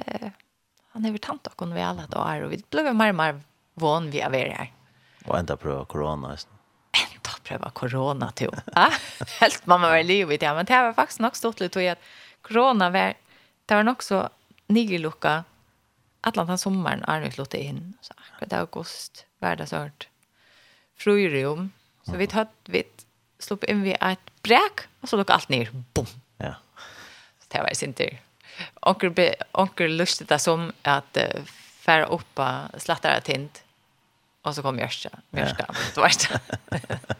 B: han har tant och vi alla dagar och vi blev mer och mer van vi är här.
A: Och ända pröva corona.
B: Ända pröva corona till. Ja, helt mamma var livet ja, men det var faktiskt nog stort lite att corona var det var nog så nylucka Atlant sommaren är nu slått in så akkurat august sårt. Fröjrum. Så vi hade vi slog in vi ett bräk och så låg allt ner. Bum det var sin tur. Onkel onkel lustigt det som att uh, färra upp slattare tint. Och så kom Jörska. Jörska. <laughs> Ja.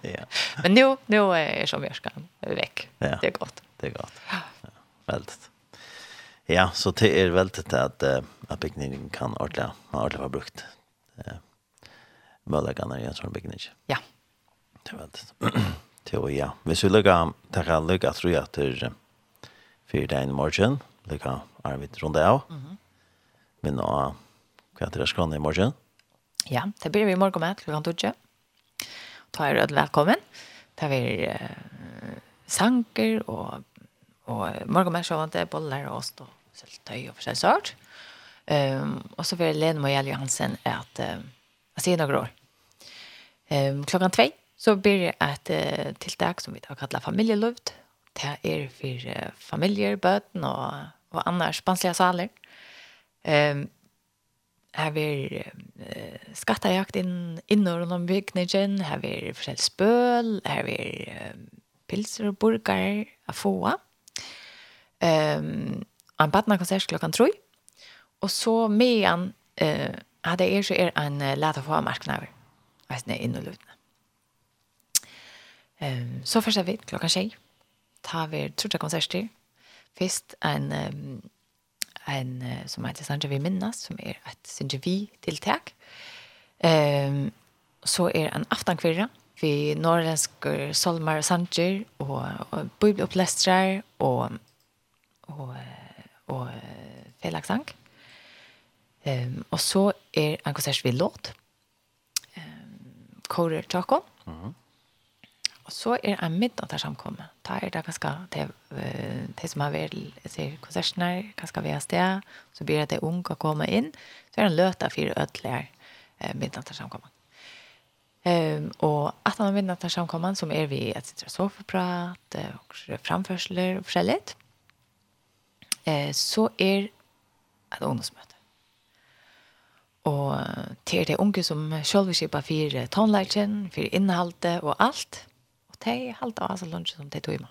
B: Det ja. Men nu, nu är som Jörska väck. Ja. Det är gott.
A: Det är gott. Ja. Väldigt. Ja, så det är väldigt att, uh, att byggningen kan ordentligt, ordentligt vara brukt. Uh, Möllegarna i en sån byggning.
B: Ja.
A: Det är väldigt. Det är ja. Vi skulle lägga, det kan lägga tror jag att det är fyrir deg i morgen. lika kan Arvid runde av. Mm -hmm. Men nå, hva er det skrannet i morgen?
B: Ja, det blir vi i morgen med klokken 12. Ta er rød velkommen. Det blir uh, sanker og, og morgen med sjående boller og ost og søltøy og forskjellig sort. Um, og så blir Lene Mojell Johansen at uh, jeg sier noen år. Um, klokken 2 så blir det et uh, tiltak som vi har kallet familielovd det er for familier, bøten og, og andre spanslige saler. Um, her er uh, skattejakt inn, innor om bygningen, her er forskjellig spøl, her er um, pilser og burger av få. Um, og en bøten konsert klokken tror. Og så med han, uh, hadde jeg så er en uh, lete få marknaver. Veisne inn og lutene. Um, så først er vi klokken tjej tar vi tre konserter. Först en en som heter Sanje vi minnas som er et Sanje vi tiltak. Ehm så er en aftankvirra vi norrländska solmar sanger och, och bibelupplästrar och och och felaksang. Ehm og så er en konsert vi låt. Ehm Kåre Jakob. Mhm. Og så er det en middag der samkommet. Da er det ganske det, det som har vært sier, konsertene, ganske ved sted. Så blir det det unge å komme inn. Så er det en løte av fire ødelige eh, middag der samkommet. Um, og at han har middag der samkommet, som er vi et sitter sofaprat, og framførsler og forskjellig. Eh, så er et ungdomsmøte. Og til det unge som selv vil kjøpe fire tonelagen, fire innholdet og alt – de halda av seg lunsj som de tog med.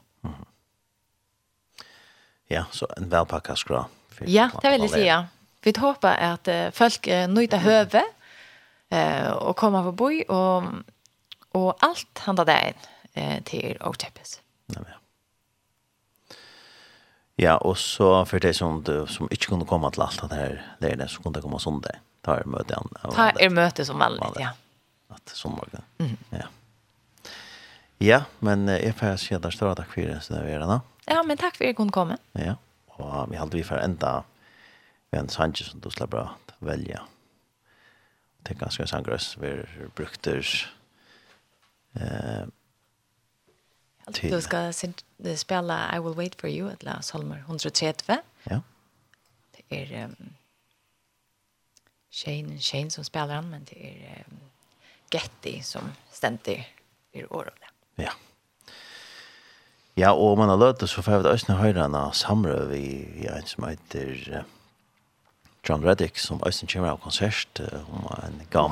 A: Ja, så en velpakka skra.
B: Ja, det vil jeg si, ja. Vi håper at uh, folk uh, nøyde høve uh, og kommer på boi, og, og alt handler det inn uh, til Åkjøpes.
A: Ja, ja. Ja, og så for de som, som ikke kunne komme til alt det her det så kunne de komme sånn det. Ta er møte igjen.
B: Ta er møte som vanlig, ja.
A: At sånn var det. Mm. Ja. Ja, men jeg får si at det står takk for det, så det er det
B: Ja, men takk for at jeg kunne komme.
A: Ja, og vi halte vi for enda med en sanger som du slipper å velge. Det er ganske sangrøs, vi brukter eh, til...
B: Du skal spela I Will Wait For You, eller la Solmer 130.
A: Ja.
B: Det er um, Shane, Shane som spelar han, men det er um, Getty som ständigt i året.
A: Ja. Ja, og man har løtt det, så får vi også høre en samrøy vi ja, en som heter John Reddick som også kommer av konsert om en gav.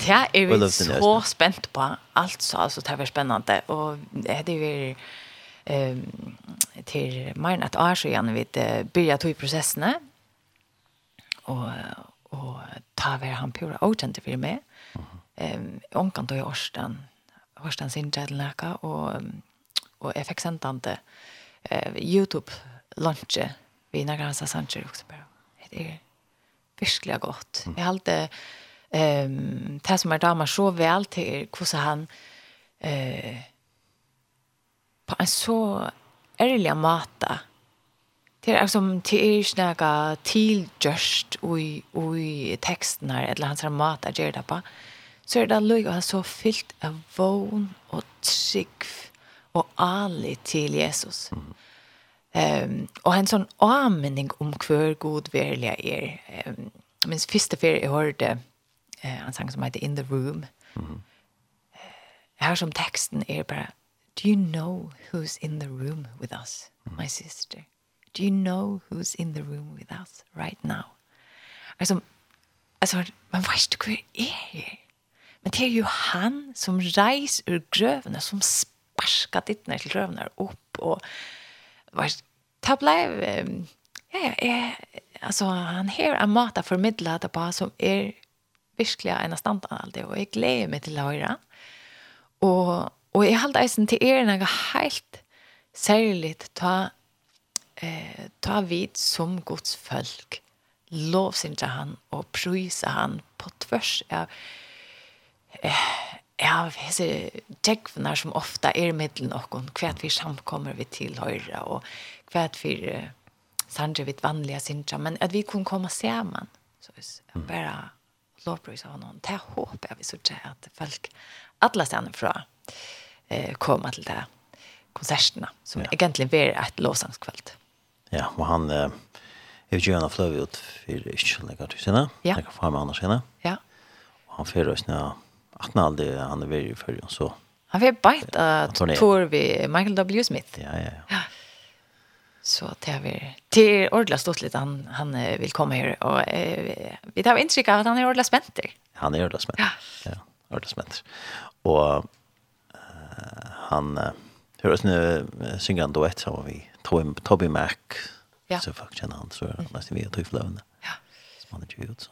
B: Det er vi så spent på, altså, altså det er spennende, og det er vi um, til mer enn et år siden vi begynte to i prosessene, og, og ta hver han pura åkjente for meg. Um, Omkant og i årsdagen hørste han sin til nækka, og, og jeg fikk sendt han til uh, YouTube-lunsje vi når han sa Sanchez også bare. Det er virkelig godt. Jeg halte um, det som er damer så vel til hvordan han eh, på en så ærlig måte Det er som til er snakka tilgjørst i, i teksten her, eller hans mat er gjør det på. Mm så er det løy å ha så fyllt av vogn og trygg og ali til Jesus. Mm. Um, og en sånn anmenning om hver god verlig er. Um, minns første fyr jeg hørte uh, en sang som heter In the Room. Mm. Uh, her som teksten er bare Do you know who's in the room with us, mm. my sister? Do you know who's in the room with us right now? Altså, altså man vet ikke hva er her. Men det er jo han som reis ur grøvene, som sparska ned til grøvene opp, og var, det ble, ja, ja, jeg, altså, han her er mat formidle det på, som er virkelig en av standene alltid, og jeg gleder meg til å høre. Og, og jeg halte eisen til er noe helt særlig ta, eh, ta vid som Guds folk, lovsynte han og prysa han på tvers av, ja ja, hese tjekvnar som ofta er mittlen nokon, kvært vi samkommer vi til høyre, og kvært vi uh, sanje vi vanliga sinja, men at vi kunne komme saman, så mm. bara lovbrus av noen, det håper jeg vi så at folk alle stedene fra eh, kommer til det konsertene, som
A: ja.
B: egentlig blir et lovsangskveld.
A: Ja, og han eh, er jo gjerne fløy ut for ikke så lenge til sinne,
B: ja.
A: jeg kan få med andre sinne,
B: ja.
A: og han fyrer oss nå att han aldri han är väldigt för så.
B: Han vet bänt
A: att
B: tror vi Michael W Smith.
A: Ja ja ja.
B: Så det er vi til ordentlig stått litt han han vil komme her. Og eh, vi tar inntrykk av at han är Ordla spänt.
A: Han er ordentlig spent.
B: Ja.
A: ja ordentlig spent. Og eh, han uh, hører oss nu synger en duett sammen vi Toby, Toby Mac.
B: Ja.
A: Så folk kjenner han så er nästan vi är tufft
B: Ja.
A: Som han ikke ut, så.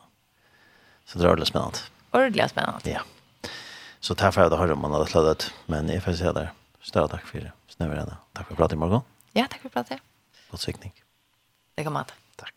A: Så det er ordentlig spennende.
B: Ordentlig spennende.
A: Ja. Så tack för att du om man hade sladdat. Men jeg får säga der. Større takk for det. Snäver redan. Takk for att i morgen.
B: Ja, takk for att prata.
A: God sikning.
B: Det kan man
A: Takk.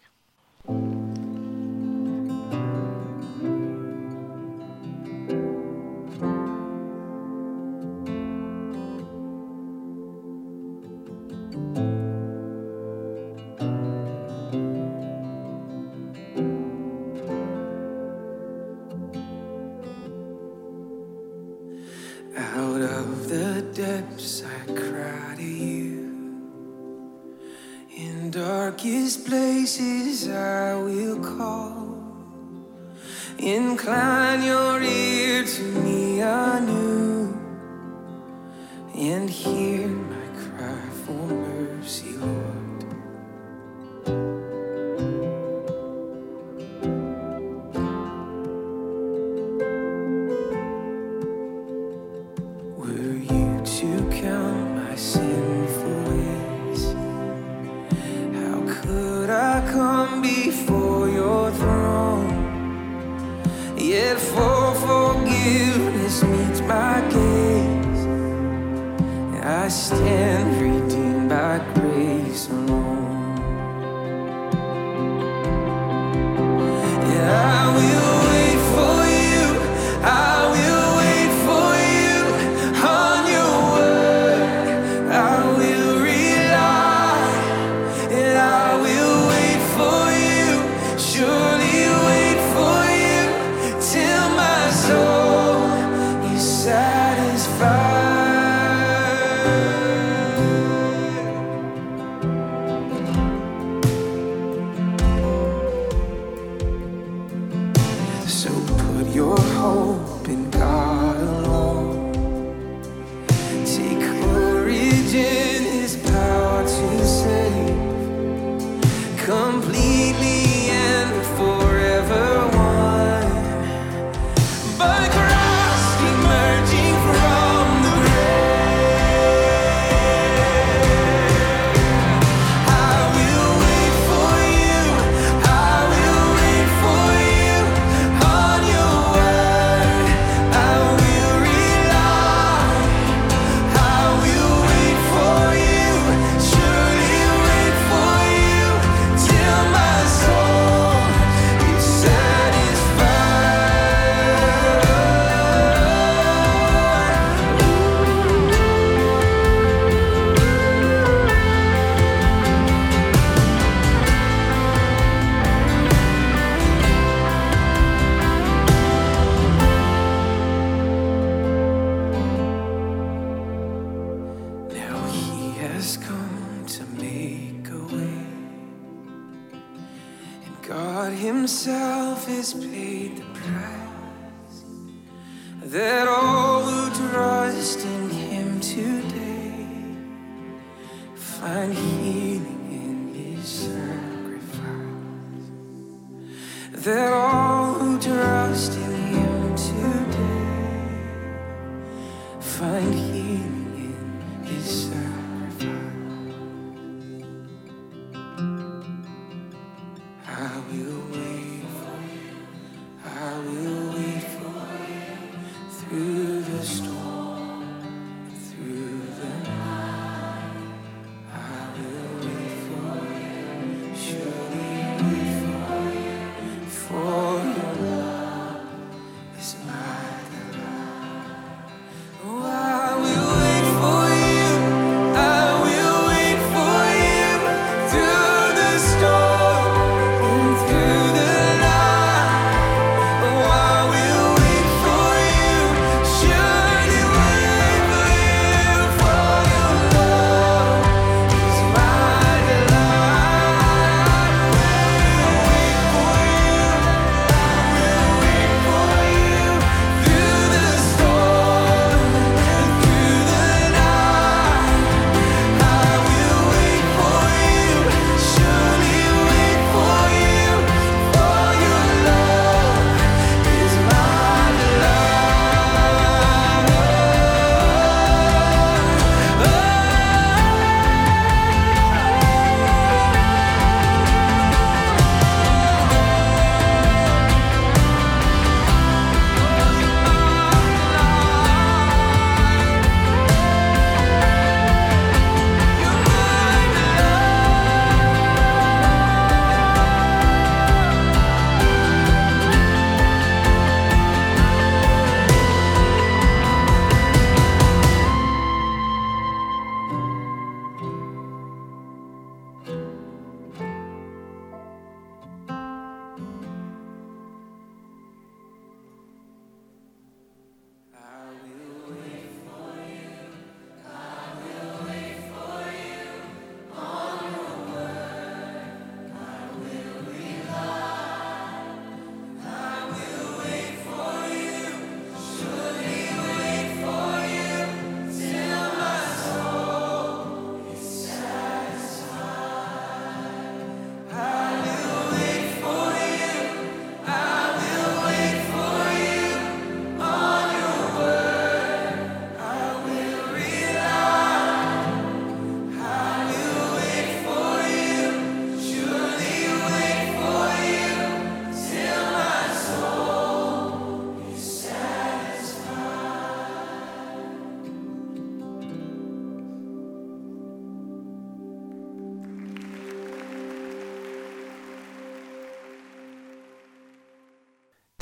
D: your home.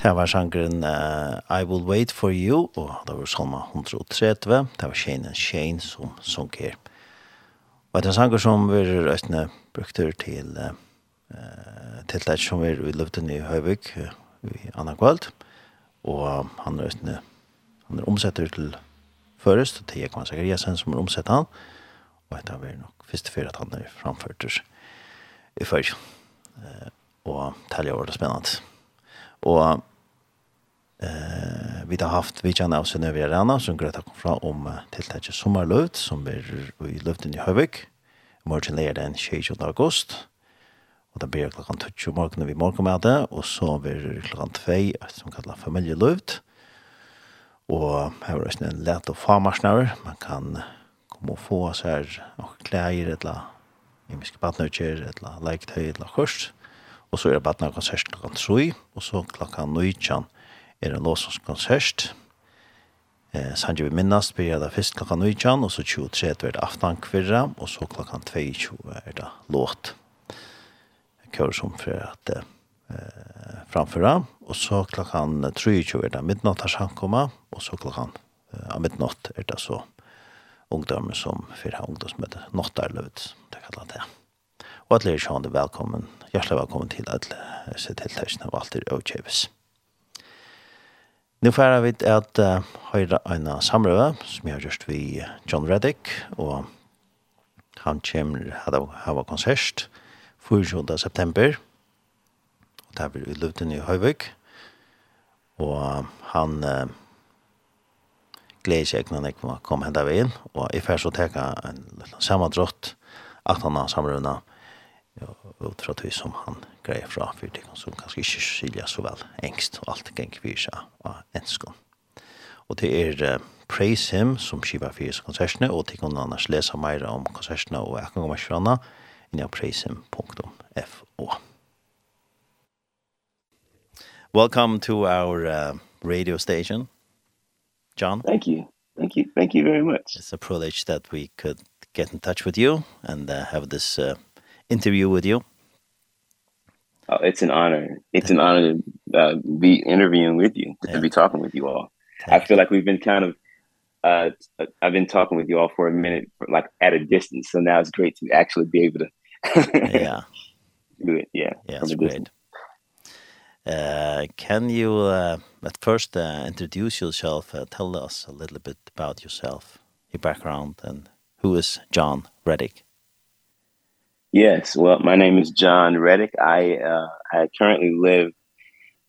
A: Det var sjankeren uh, I Will Wait For You, og det var salma 130, det var Shane and Shane som sunk her. Og det er en sjanger som vi røstene brukte til uh, til det som vi løpte i Høyvik uh, i Anna Kvalt, og han røstene han er omsetter til først, til Jekman Sakaryasen som er omsetter han, og det er nok første fyrir at han er framført i fyrir. Uh, og det er jo spennende. Og Eh, vi har haft vi kan kjenner av Sønøve Arena, som Greta kom fra om tiltaket sommarlöft som blir i løften i Hövik. Morgon är den 6 august. Och det blir klockan 20 morgon vi morgon med det, och så blir det klockan 2, som kallar familjelöft. Och här är det en lätt och famarsnøver. Man kan komma och få så här och kläder eller imiske badnøkker, eller leiktøy, eller kurs. Och så är det badnøkker konsert klokken 3, och så klockan 19 er en låsåskonsert. Eh, Sanje vi minnast blir det først klokka 19, og så 23 er det aftan kvirra, og så klokka 22 er det låt. Kjør som for at eh, framføra, og så klokka 23 er det midnatt har samkomma, og så klokka eh, midnatt er det så ungdommer som fyrir ha ungdomsmøte, nåttarløvd, det kallar det. Og at er sjående velkommen, hjertelig velkommen til at se til tøysene og alt er avkjøves. Nu får vi at uh, høyra en samrøve som jeg har gjort vi John Reddick og han kommer ha hava konsert 4. september og det blir vi luften i Høyvøk og han uh, gleder seg når jeg kom hendet inn, og jeg færa så teka en liten samadrott at han har samrøvene ut fra som han greier fra for det som kanskje ikke skiljer så vel engst og alt geng vi seg av enskån. Og det er uh, Praise Him som skiver for disse konsertene, og til kan annars lesa meira om konsertene og jeg kan komme ikke anna inn i praisehim.fo. Welcome to our uh, radio station, John.
E: Thank you. Thank you. Thank you very much.
A: It's a privilege that we could get in touch with you and uh, have this uh, interview with you.
E: Uh, it's an honor. It's an honor to uh, be interviewing with you, yeah. to be talking with you all. Thank I feel like we've been kind of uh I've been talking with you all for a minute for like at a distance. So now it's great to actually be able to <laughs>
A: Yeah.
E: do it. Yeah.
A: Yeah, it's great. Uh can you uh at first uh, introduce yourself, uh, tell us a little bit about yourself, your background and who is John Reddick?
E: Yes, well, my name is John Reddick. I uh I currently live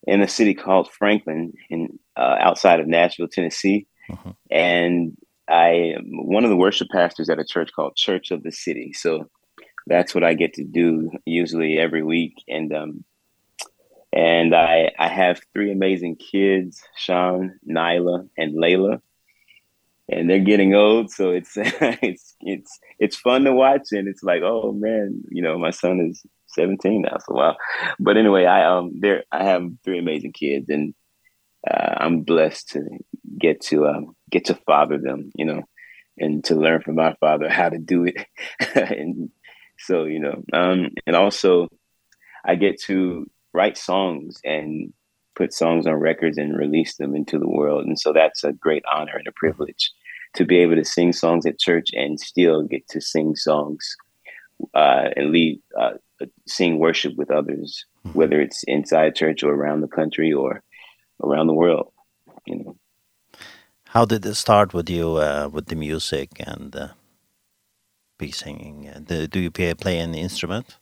E: in a city called Franklin in uh outside of Nashville, Tennessee. Uh -huh. And I am one of the worship pastors at a church called Church of the City. So that's what I get to do usually every week and um and I I have three amazing kids, Sean, Nyla, and Layla and they're getting old so it's <laughs> it's it's it's fun to watch and it's like oh man you know my son is 17 now so wow. But anyway i um there i have three amazing kids and uh i'm blessed to get to um get to father them you know and to learn from my father how to do it. <laughs> And so you know um and also i get to write songs and put songs on records and release them into the world and so that's a great honor and a privilege to be able to sing songs at church and still get to sing songs uh and lead uh sing worship with others whether it's inside church or around the country or around the world you know.
A: How did it start with you uh with the music and uh be singing? And do you play play an instrument?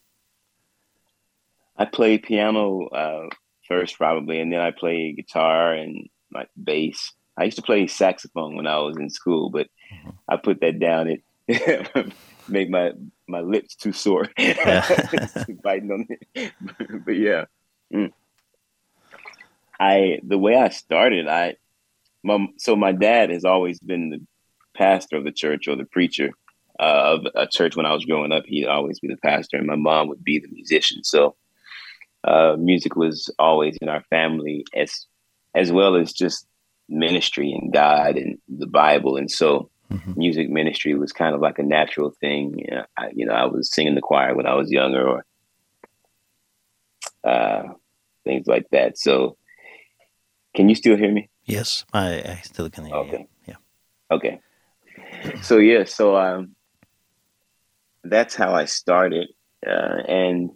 E: I play piano uh first probably and then I play guitar and my bass. I used to play saxophone when I was in school, but mm -hmm. I put that down it <laughs> make my my lips too sore. <laughs> Yeah. <laughs> biting on it. but yeah. Mm. I the way I started, I my so my dad has always been the pastor of the church or the preacher uh, of a church when I was growing up. He'd always be the pastor and my mom would be the musician. So uh music was always in our family as as well as just ministry and God and the Bible. And so mm -hmm. music ministry was kind of like a natural thing. You know, I, you know I was singing the choir when I was younger or uh things like that. So can you still hear me?
A: Yes I I still can hear
E: okay.
A: you yeah.
E: Okay. So yeah so um that's how I started uh and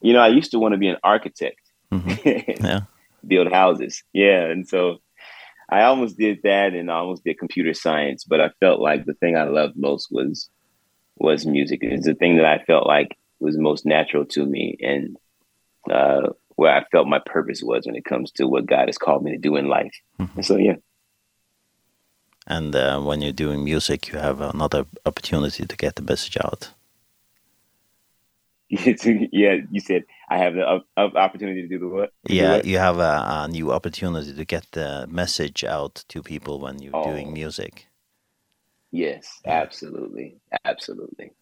E: you know, I used to want to be an architect.
A: Mm -hmm. <laughs> yeah.
E: Build houses. Yeah, and so I almost did that and I almost did computer science, but I felt like the thing I loved most was was music. It's the thing that I felt like was most natural to me and uh where I felt my purpose was when it comes to what God has called me to do in life. Mm -hmm. And so yeah.
A: And uh when you're doing music, you have another opportunity to get the message out
E: yeah, you said I have the up, opportunity to do the what? To
A: yeah,
E: what?
A: you have a, a new opportunity to get the message out to people when you're
E: oh.
A: doing music.
E: Yes, absolutely. Absolutely.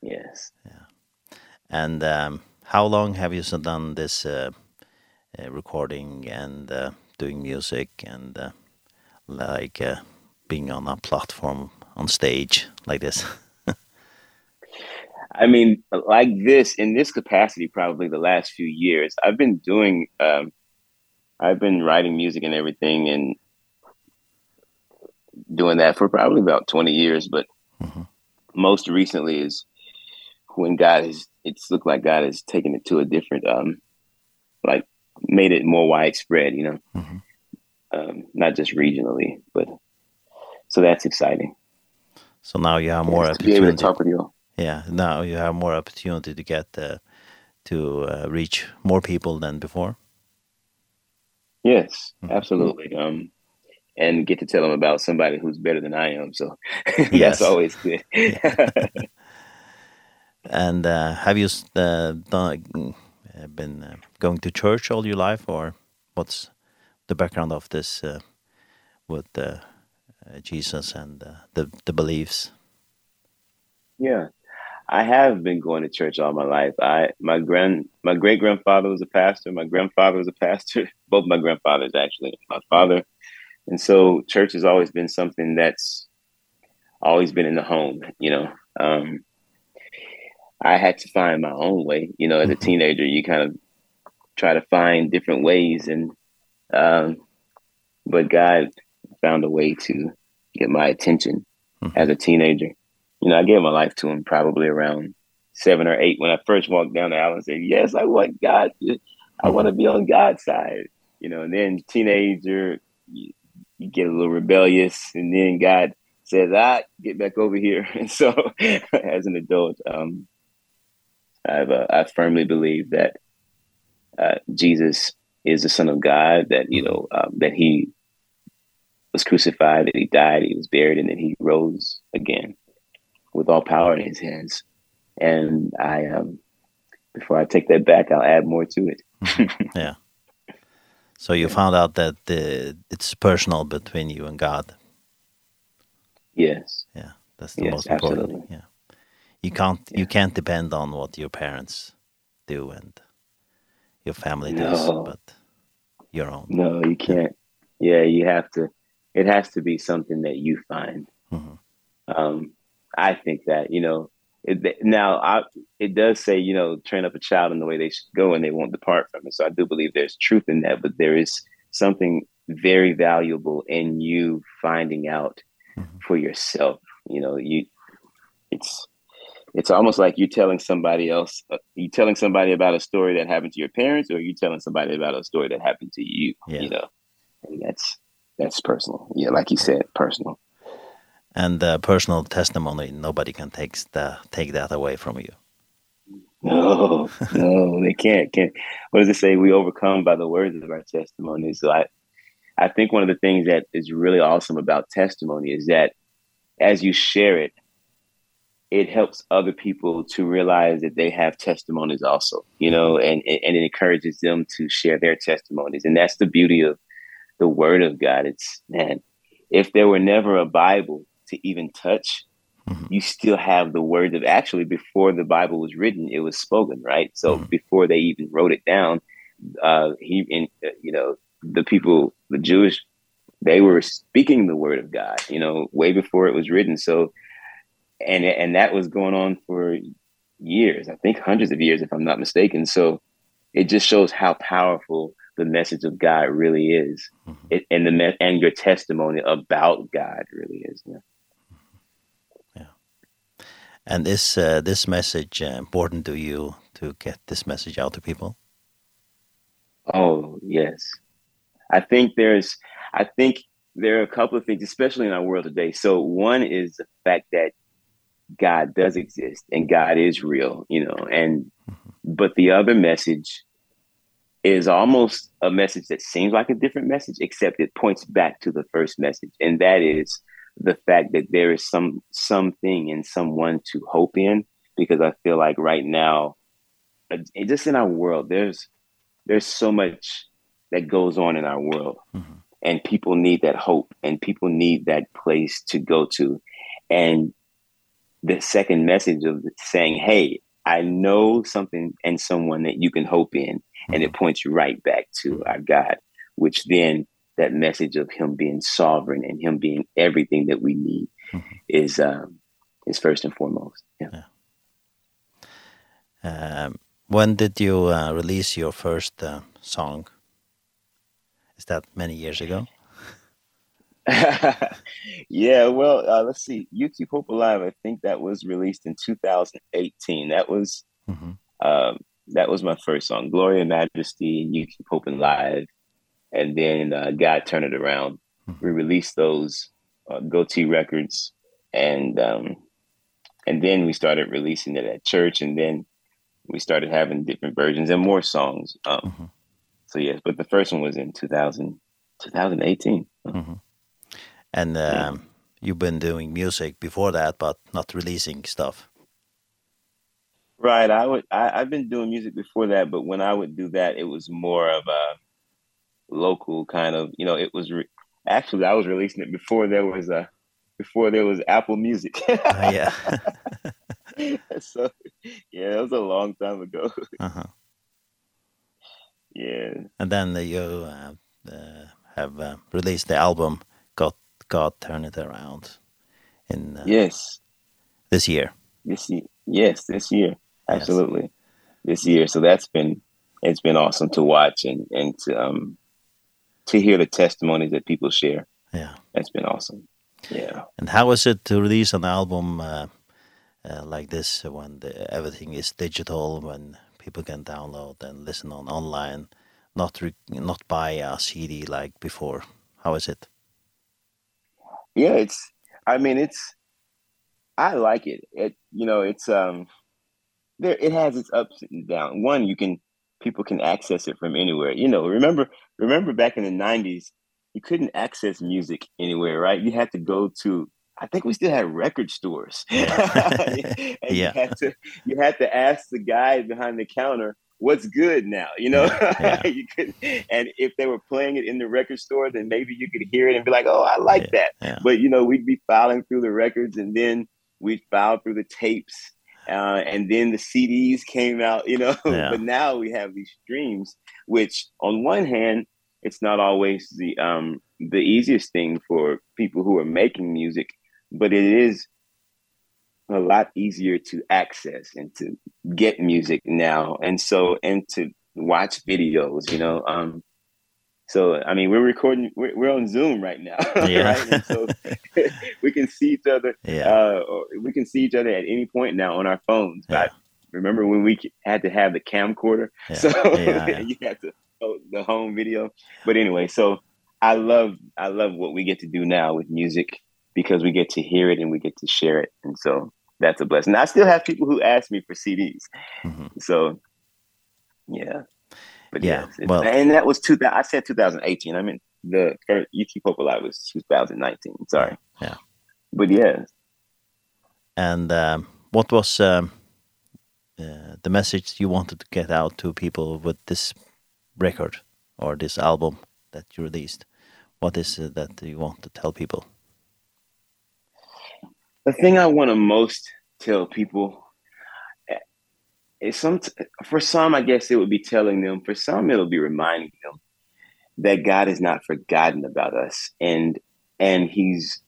E: Yes. Yeah.
A: And um how long have you done this uh, uh recording and uh, doing music and uh, like uh, being on a platform on stage like this? <laughs>
E: I mean, like this in this capacity probably the last few years. I've been doing um I've been writing music and everything and doing that for probably about 20 years, but
A: mm -hmm.
E: most recently is when God is it's looked like God has taken it to a different um like made it more widespread, you know.
A: Mm -hmm.
E: Um not just regionally, but so that's exciting.
A: So now you have more
E: opportunity to, to talk with you all
A: yeah now you have more opportunity to get uh, to uh, reach more people than before?
E: Yes absolutely. Um and get to tell them about somebody who's better than I am so. <laughs> That's always good. <laughs>
A: And uh have you uh, done, uh, been uh, going to church all your life or what's the background of this uh, with uh, uh, Jesus and uh, the the beliefs?
E: Yeah. I have been going to church all my life. I my grand my great grandfather was a pastor, my grandfather was a pastor, <laughs> both my grandfathers actually, my father. And so church has always been something that's always been in the home, you know. Um I had to find my own way, you know, as a teenager you kind of try to find different ways and um but God found a way to get my attention as a teenager you know, I gave my life to him probably around seven or eight when I first walked down the aisle and said, yes, I want God. I want to be on God's side, you know, and then teenager, you, you get a little rebellious and then God says, ah, get back over here. <laughs> And so <laughs> as an adult, um, I've, uh, I firmly believe that, uh, Jesus is the son of God that, you know, um, that he was crucified, that he died, he was buried, and then he rose again with all power in his hands. And I um before I take that back, I'll add more to it. <laughs>
A: yeah. So you found out that the it's personal between you and God.
E: Yes.
A: Yeah, that's the
E: yes,
A: most important.
E: Absolutely.
A: Yeah. You can't yeah. you can't depend on what your parents do and your family
E: no.
A: does, but your own.
E: No, you can't. Yeah, you have to it has to be something that you find.
A: Mhm.
E: Um I think that, you know, it, now I it does say, you know, train up a child in the way they should go and they won't depart from it. So I do believe there's truth in that, but there is something very valuable in you finding out for yourself. You know, you it's it's almost like you're telling somebody else you telling somebody about a story that happened to your parents or you telling somebody about a story that happened to you,
A: yeah.
E: you know. And that's that's personal. Yeah, like you said, personal
A: and uh, personal testimony nobody can take the take that away from you. <laughs>
E: No no they can't can't. What does it say? We overcome by the words of our testimony. So i i think one of the things that is really awesome about testimony is that as you share it it helps other people to realize that they have testimonies also you know and and it encourages them to share their testimonies. And that's the beauty of the word of god. It's man if there were never a bible to even touch
A: mm -hmm.
E: you still have the word of actually before the bible was written it was spoken right so
A: mm -hmm.
E: before they even wrote it down uh he in uh, you know the people the jewish they were speaking the word of god you know way before it was written so and and that was going on for years i think hundreds of years if i'm not mistaken so it just shows how powerful the message of god really is mm -hmm. it, and the and your testimony about god really is yeah
A: And is uh, this message uh, important to you to get this message out to people?
E: Oh, yes. I think there's I think there are a couple of things especially in our world today. So one is the fact that God does exist and God is real, you know. And but the other message is almost a message that seems like a different message except it points back to the first message and that is the fact that there is some something and someone to hope in because I feel like right now it just in our world there's there's so much that goes on in our world mm -hmm. and people need that hope and people need that place to go to and the second message of saying hey I know something and someone that you can hope in mm -hmm. and it points you right back to our God which then that message of him being sovereign and him being everything that we need mm -hmm. is um is first and foremost. Yeah, yeah.
A: um when did you uh, release your first uh, song? Is that many years ago? <laughs>
E: Yeah well uh, let's see. You keep hope alive i think that was released in 2018 that was mm -hmm. um that was my first song. Glory and majesty and you keep hope alive and then uh, God turned it around. We released those uh, goatee records and um and then we started releasing it at church and then we started having different versions and more songs um mm -hmm. so yes but the first one was in 2000 2018 mm -hmm.
A: and um yeah. you've been doing music before that but not releasing stuff
E: right i would I, i've been doing music before that but when i would do that it was more of a local kind of you know it was actually I was releasing it before there was a before there was Apple Music.
A: uh, <laughs> yeah. <laughs>
E: so yeah, it was a long time ago. uh-huh. Yeah.
A: And then the, you uh, uh, have uh, released the album got God Turn It Around in uh,
E: Yes.
A: This year.
E: This year. Yes, this year. Absolutely. Yes. This year. So that's been it's been awesome to watch and and to um to hear the testimonies that people share.
A: Yeah.
E: That's been awesome. Yeah.
A: And how is it to release an album uh, uh, like this when the, everything is digital, when people can download and listen on online, not re not buy a CD like before? How is it?
E: Yeah, it's, I mean, it's, I like it. It, you know, it's, um, there, it has its ups and downs. One, you can, people can access it from anywhere. You know, remember remember back in the 90s, you couldn't access music anywhere, right? You had to go to I think we still had record stores. <laughs>
A: and yeah.
E: you had to you had to ask the guy behind the counter what's good now, you know? Yeah. <laughs> yeah. you could and if they were playing it in the record store, then maybe you could hear it and be like, "Oh, I like
A: yeah.
E: that."
A: Yeah.
E: But you know, we'd be filing through the records and then we'd file through the tapes uh and then the CDs came out you know <laughs>
A: yeah.
E: but now we have these streams which on one hand it's not always the um the easiest thing for people who are making music but it is a lot easier to access and to get music now and so and to watch videos you know um so i mean we're recording we're, we're on zoom right now
A: yeah. <laughs>
E: right? And so <laughs> we can see each other
A: yeah.
E: uh we can see each other at any point now on our phones
A: yeah.
E: but remember when we had to have the camcorder
A: yeah. <laughs>
E: so
A: yeah, yeah.
E: you had to oh, the home video but anyway so i love i love what we get to do now with music because we get to hear it and we get to share it and so that's a blessing i still have people who ask me for cds
A: mm -hmm.
E: so yeah But
A: yeah,
E: yeah
A: well,
E: and that was two. I said 2018. I mean, the ET Purple Live was 2019. Sorry.
A: Yeah.
E: But yeah.
A: And um, what was um, uh, the message you wanted to get out to people with this record or this album that you released? What is it that you want to tell people?
E: The thing I want to most tell people it's some for some I guess it would be telling them for some it'll be reminding them that God has not forgotten about us. And and he's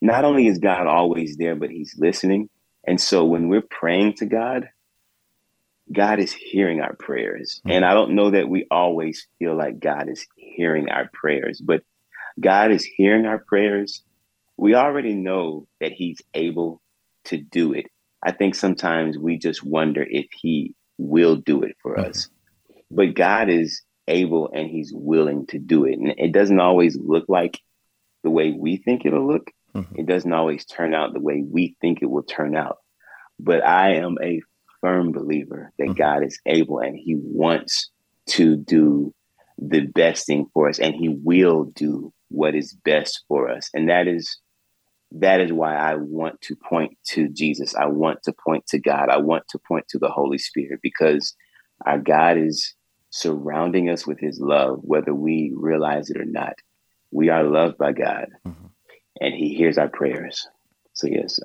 E: not only is God always there but he's listening. And so when we're praying to God God is hearing our prayers. Mm. and I don't know that we always feel like God is hearing our prayers but God is hearing our prayers. We already know that he's able to do it. I think sometimes we just wonder if he will do it for us. But God is able and he's willing to do it. And it doesn't always look like the way we think it'll look. Mm -hmm. It doesn't always turn out the way we think it will turn out. But I am a firm believer that mm -hmm. God is able and he wants to do the best thing for us and he will do what is best for us. And that is that is why I want to point to Jesus. I want to point to God. I want to point to the Holy Spirit because our God is surrounding us with his love whether we realize it or not. We are loved by God mm -hmm. and he hears our prayers. So yes.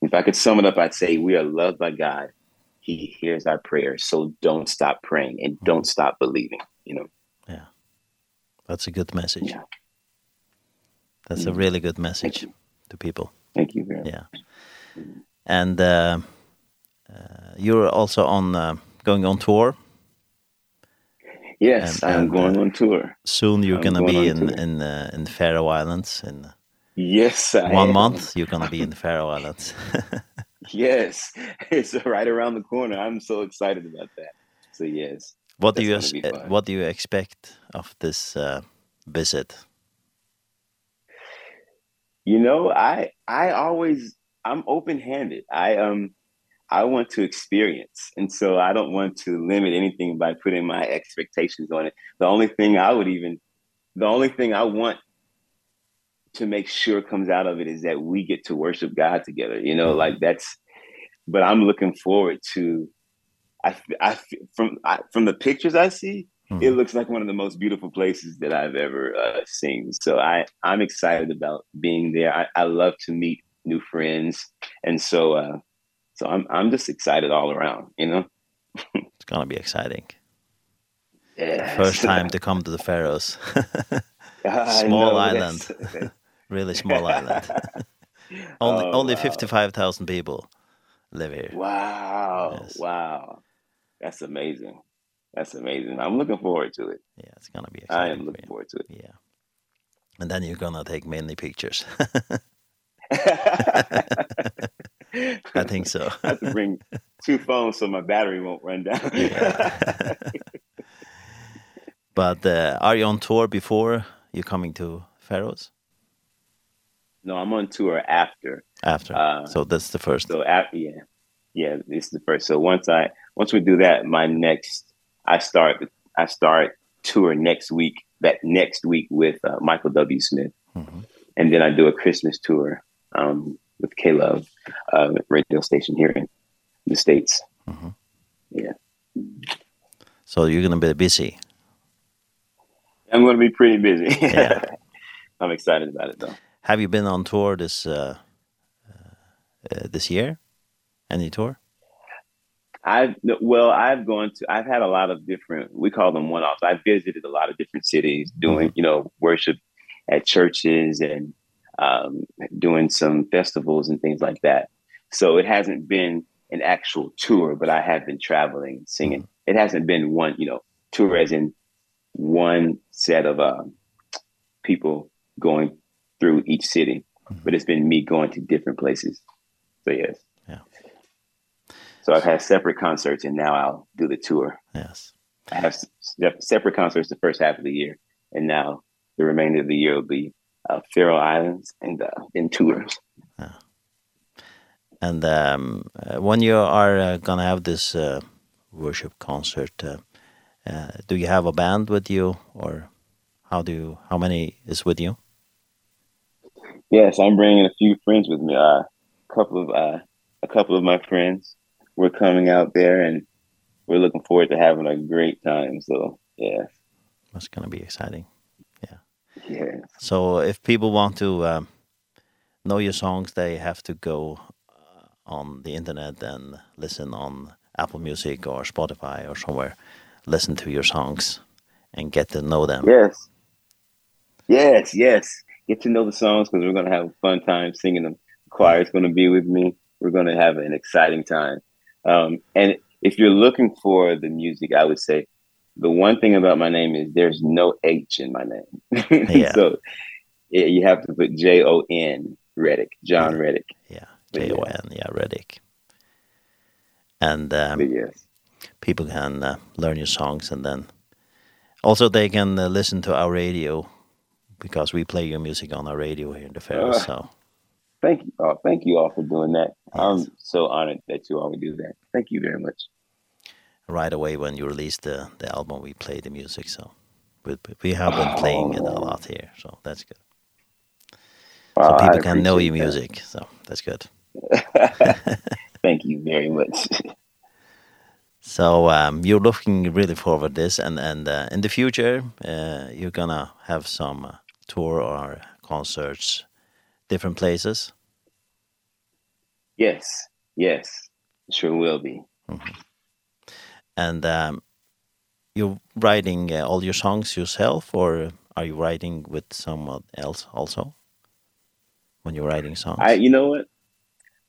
E: If I could sum it up I'd say we are loved by God. He hears our prayers. So don't stop praying and don't stop believing, you know.
A: Yeah. That's a good message.
E: Yeah.
A: That's mm -hmm. a really good message to people.
E: Thank you very much.
A: Yeah. And uh, uh, you're also on uh, going on tour.
E: Yes,
A: and,
E: I'm
A: and,
E: going
A: uh,
E: on tour.
A: Soon you're going to be in
E: tour.
A: in uh, in Faroe Islands in
E: Yes, I
A: one
E: am.
A: month you're going to be in the Faroe <laughs> Islands. <laughs>
E: yes, it's right around the corner. I'm so excited about that. So yes.
A: What do you what do you expect of this uh, visit?
E: you know i i always i'm open-handed. I um i want to experience and so i don't want to limit anything by putting my expectations on it. The only thing i would even the only thing i want to make sure comes out of it is that we get to worship God together you know like that's but i'm looking forward to i i from I, from the pictures i see It looks like one of the most beautiful places that I've ever uh, seen. So I I'm excited about being there. I I love to meet new friends and so uh so I'm I'm just excited all around, you know. <laughs>
A: it's going to be exciting.
E: Yeah.
A: First time to come to the Faroes. <laughs> small
E: know,
A: island. <laughs> really small island. only
E: oh,
A: only
E: wow.
A: 55,000 people live here.
E: Wow.
A: Yes.
E: Wow. That's amazing. That's amazing. I'm looking forward to it.
A: Yeah, it's going to be exciting.
E: I
A: am
E: looking
A: for
E: forward to it.
A: Yeah. And then you're going to take mainly pictures. <laughs> I think so.
E: I have to bring two phones so my battery won't run down.
A: yeah. <laughs> But uh, are you on tour before you're coming to Faroes?
E: No, I'm on tour after.
A: After.
E: Uh,
A: so that's the first.
E: So after, yeah. Yeah, this is the first. So once I once we do that, my next I start I start tour next week that next week with uh, Michael W Smith.
A: Mm -hmm.
E: And then I do a Christmas tour um with Caleb uh radio station here in the states.
A: Mhm.
E: Yeah.
A: So you're going to be busy.
E: I'm going to be pretty busy. <laughs>
A: yeah.
E: I'm excited about it though.
A: Have you been on tour this uh, uh this year? Any tour?
E: I've well, I've gone to I've had a lot of different we call them one-offs. I've visited a lot of different cities doing, you know, worship at churches and um doing some festivals and things like that. So it hasn't been an actual tour, but I have been traveling singing. It hasn't been one, you know, tour as in one set of um people going through each city, but it's been me going to different places. So yes. So I've had separate concerts and now I'll do the tour.
A: Yes.
E: I have separate concerts the first half of the year and now the remainder of the year will be uh, Faroe Islands and uh, in tours. Yeah.
A: And um uh, when you are uh, going to have this uh, worship concert uh, uh, do you have a band with you or how do you, how many is with you?
E: Yes, I'm bringing a few friends with me. Uh, a couple of uh, a couple of my friends we're coming out there and we're looking forward to having a great time. So, yeah.
A: That's going to be exciting.
E: Yeah. Yeah.
A: So if people want to um, know your songs, they have to go uh, on the internet and listen on Apple Music or Spotify or somewhere. Listen to your songs and get to know them.
E: Yes. Yes, yes. Get to know the songs because we're going to have a fun time singing them. The choir is going to be with me. We're going to have an exciting time. Um, and if you're looking for the music, I would say the one thing about my name is there's no H in my name. <laughs>
A: yeah.
E: so yeah, you have to put J O N Reddick, John. Reddick.
A: Yeah. J O N, yeah, Reddick. And um,
E: but yes.
A: people can uh, learn your songs and then also they can uh, listen to our radio because we play your music on our radio here in the fair.
E: Uh,
A: so
E: Thank you uh, Thank you all for doing that.
A: Yes.
E: I'm so honored that you all would do that. Thank you very much.
A: Right away when you released the the album we played the music so we we have been playing it a lot here so that's good.
E: Wow, so
A: people can know your
E: music that.
A: so that's good. <laughs> <laughs>
E: Thank you very much. <laughs>
A: So um you're looking really forward to this and and uh, in the future uh you're going to have some uh, tour or concerts different places?
E: Yes, yes, sure will be.
A: And um, you're writing uh, all your songs yourself, or are you writing with someone else also when you're writing songs?
E: I, you know what?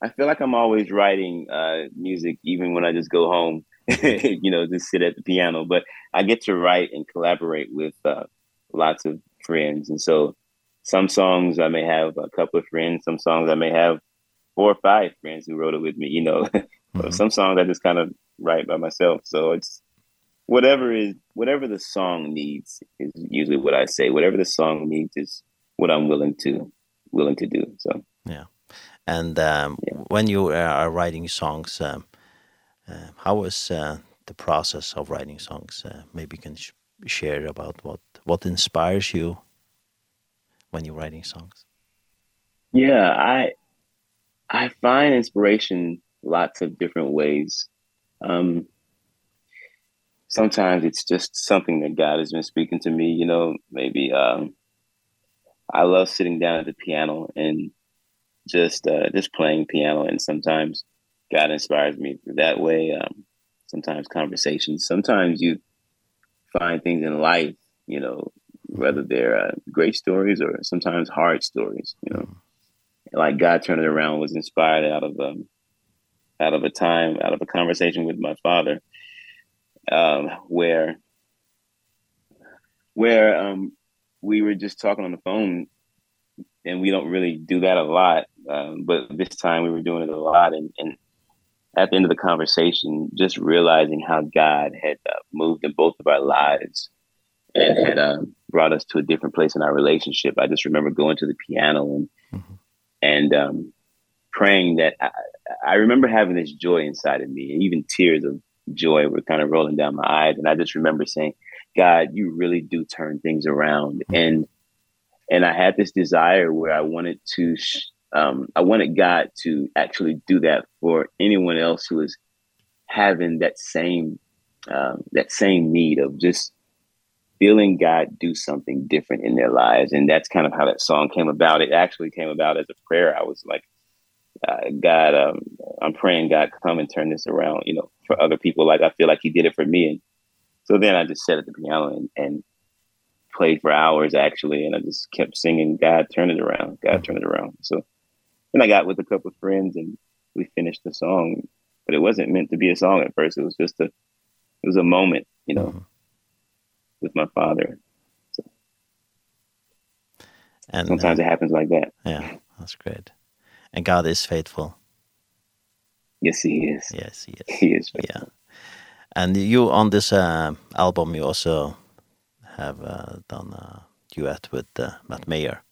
E: I feel like I'm always writing uh, music, even when I just go home, <laughs> you know, just sit at the piano. But I get to write and collaborate with uh, lots of friends. And so some songs I may have a couple of friends, some songs I may have four or five friends who wrote it with me, you know. <laughs> mm
A: -hmm.
E: some songs I just kind of write by myself. So it's whatever is whatever the song needs is usually what I say. Whatever the song needs is what I'm willing to willing to do. So yeah.
A: And um yeah. when you are writing songs um uh, how is uh, the process of writing songs? Uh, maybe you can sh share about what what inspires you when you're writing songs?
E: Yeah, I I find inspiration lots of different ways. Um sometimes it's just something that God has been speaking to me, you know, maybe um I love sitting down at the piano and just uh just playing piano and sometimes God inspires me that way um sometimes conversations sometimes you find things in life you know whether they're uh, great stories or sometimes hard stories, you know. Like God turned it around was inspired out of um out of a time out of a conversation with my father um where where um we were just talking on the phone and we don't really do that a lot um but this time we were doing it a lot and and at the end of the conversation just realizing how God had uh, moved in both of our lives and had uh, brought us to a different place in our relationship. I just remember going to the piano and mm -hmm. and um praying that I, I remember having this joy inside of me and even tears of joy were kind of rolling down my eyes and I just remember saying, "God, you really do turn things around." Mm -hmm. And and I had this desire where I wanted to um I wanted God to actually do that for anyone else who is having that same um that same need of just feeling God do something different in their lives. And that's kind of how that song came about. It actually came about as a prayer. I was like, uh, God, um, I'm praying God come and turn this around, you know, for other people. Like I feel like he did it for me. And so then I just sat at the piano and, and played for hours actually. And I just kept singing, God, turn it around, God, turn it around. So then I got with a couple of friends and we finished the song, but it wasn't meant to be a song at first. It was just a, it was a moment, you know, with my father.
A: So and
E: sometimes uh, it happens like that.
A: Yeah, that's great. And God is faithful.
E: Yes, he is.
A: Yes, he is.
E: He is faithful.
A: Yeah. And you on this uh, album you also have uh, done a duet with uh, Matt Mayer.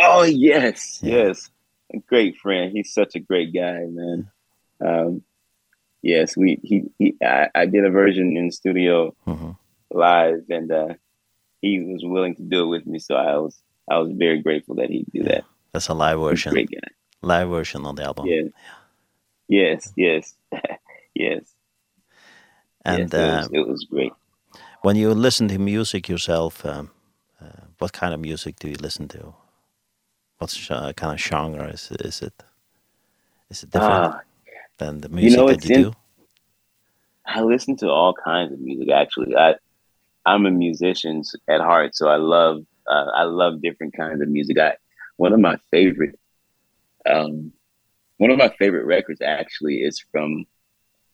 E: Oh, yes.
A: Yeah.
E: Yes. A great friend. He's such a great guy, man. Um yes, we he, he I, I did a version in studio
A: uh
E: live and uh he was willing to do it with me so I was I was very grateful that he did that.
A: That's a live version.
E: Great guy.
A: Live version on the album.
E: Yeah. yeah. Yes, yes. <laughs> yes.
A: And
E: yes, it, was,
A: uh,
E: it was great.
A: When you listen to music yourself, um, uh, what kind of music do you listen to? What uh, kind of genre is, is it? Is it different?
E: Uh,
A: than the music you
E: know,
A: that you
E: in,
A: do?
E: I listen to all kinds of music actually. I I'm a musician at heart, so I love uh, I love different kinds of music. I one of my favorite um one of my favorite records actually is from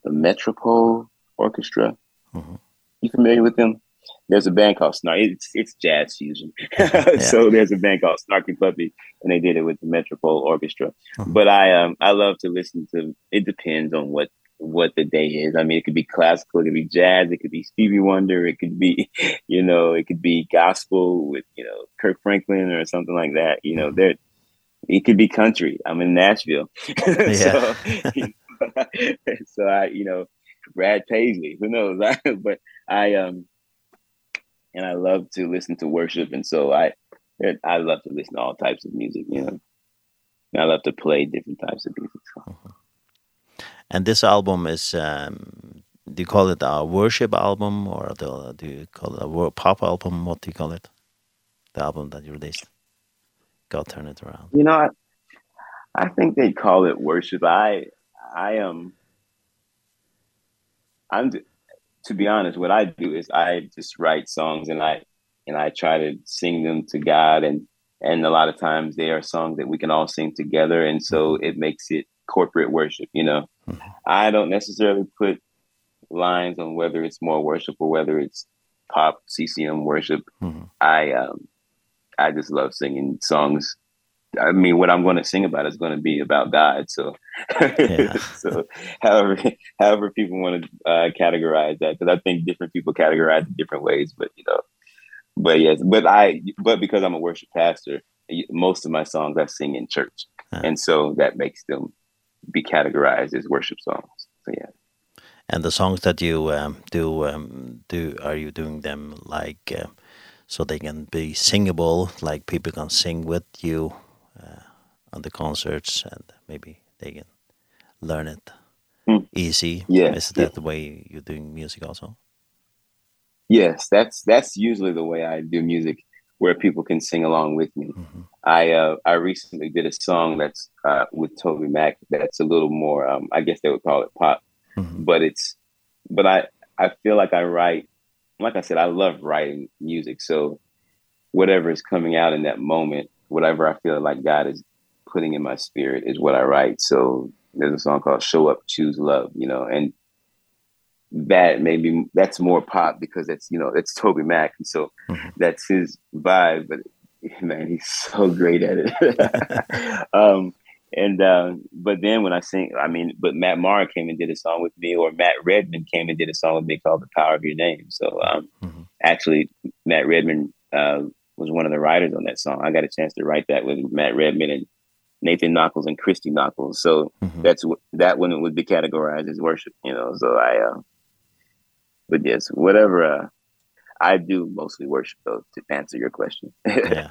E: the Metropole Orchestra.
A: Mhm.
E: Mm you familiar with them? there's a band called Snark. It's it's jazz fusion. <laughs> yeah. So there's a band called Snarky Puppy and they did it with the Metropole Orchestra.
A: Mm -hmm.
E: But I um I love to listen to it depends on what what the day is. I mean it could be classical, it could be jazz, it could be Stevie Wonder, it could be <laughs> you know, it could be gospel with, you know, Kirk Franklin or something like that. You know, mm -hmm. there it could be country. I'm in Nashville. <laughs> so so I, you know, Brad Paisley, who knows? but I um and I love to listen to worship and so I I love to listen to all types of music, you know. And I love to play different types of music. So.
A: And this album is um do you call it a worship album or do, do you call it a pop album? What do you call it? The album that you released. God turn it around.
E: You know, I, I think they call it worship. I I um I'm to be honest what I do is I just write songs and I and I try to sing them to God and and a lot of times they are songs that we can all sing together and so it makes it corporate worship you know. I don't necessarily put lines on whether it's more worship or whether it's pop CCM worship.
A: Mm -hmm.
E: I um I just love singing songs. I mean, what I'm going to sing about is going to be about God. So,
A: yeah. <laughs>
E: so however, however people want to uh, categorize that, because I think different people categorize it different ways. But you know, but yes, but I, but because I'm a worship pastor, most of my songs I sing in church,
A: uh
E: and so that makes them be categorized as worship songs. So yeah.
A: And the songs that you um, do um, do are you doing them like? Uh, so they can be singable like people can sing with you uh, on the concerts and maybe they can learn it
E: mm.
A: easy.
E: Yeah,
A: Is that yeah. the way you're doing music also?
E: Yes, that's that's usually the way I do music where people can sing along with me.
A: Mm -hmm.
E: I uh I recently did a song that's uh with Toby Mac that's a little more um I guess they would call it pop,
A: mm -hmm.
E: but it's but I I feel like I write like I said I love writing music. So whatever is coming out in that moment whatever I feel like God is putting in my spirit is what I write. So there's a song called Show Up Choose Love, you know, and that maybe that's more pop because it's, you know, it's Toby Mac and so
A: mm -hmm.
E: that's his vibe, but <laughs> man, he's so great at it. <laughs> um and uh but then when I sing I mean, but Matt mar came and did a song with me or Matt Redman came and did a song with me called The Power of Your Name. So um
A: mm -hmm.
E: actually Matt Redman uh was one of the writers on that song. I got a chance to write that with Matt Redman and Nathan Knuckles and Christy Knuckles. So
A: mm
E: -hmm. that's that one would be categorized as worship, you know. So I uh but yes, whatever uh I do mostly worship though to answer your question. <laughs>
A: yeah.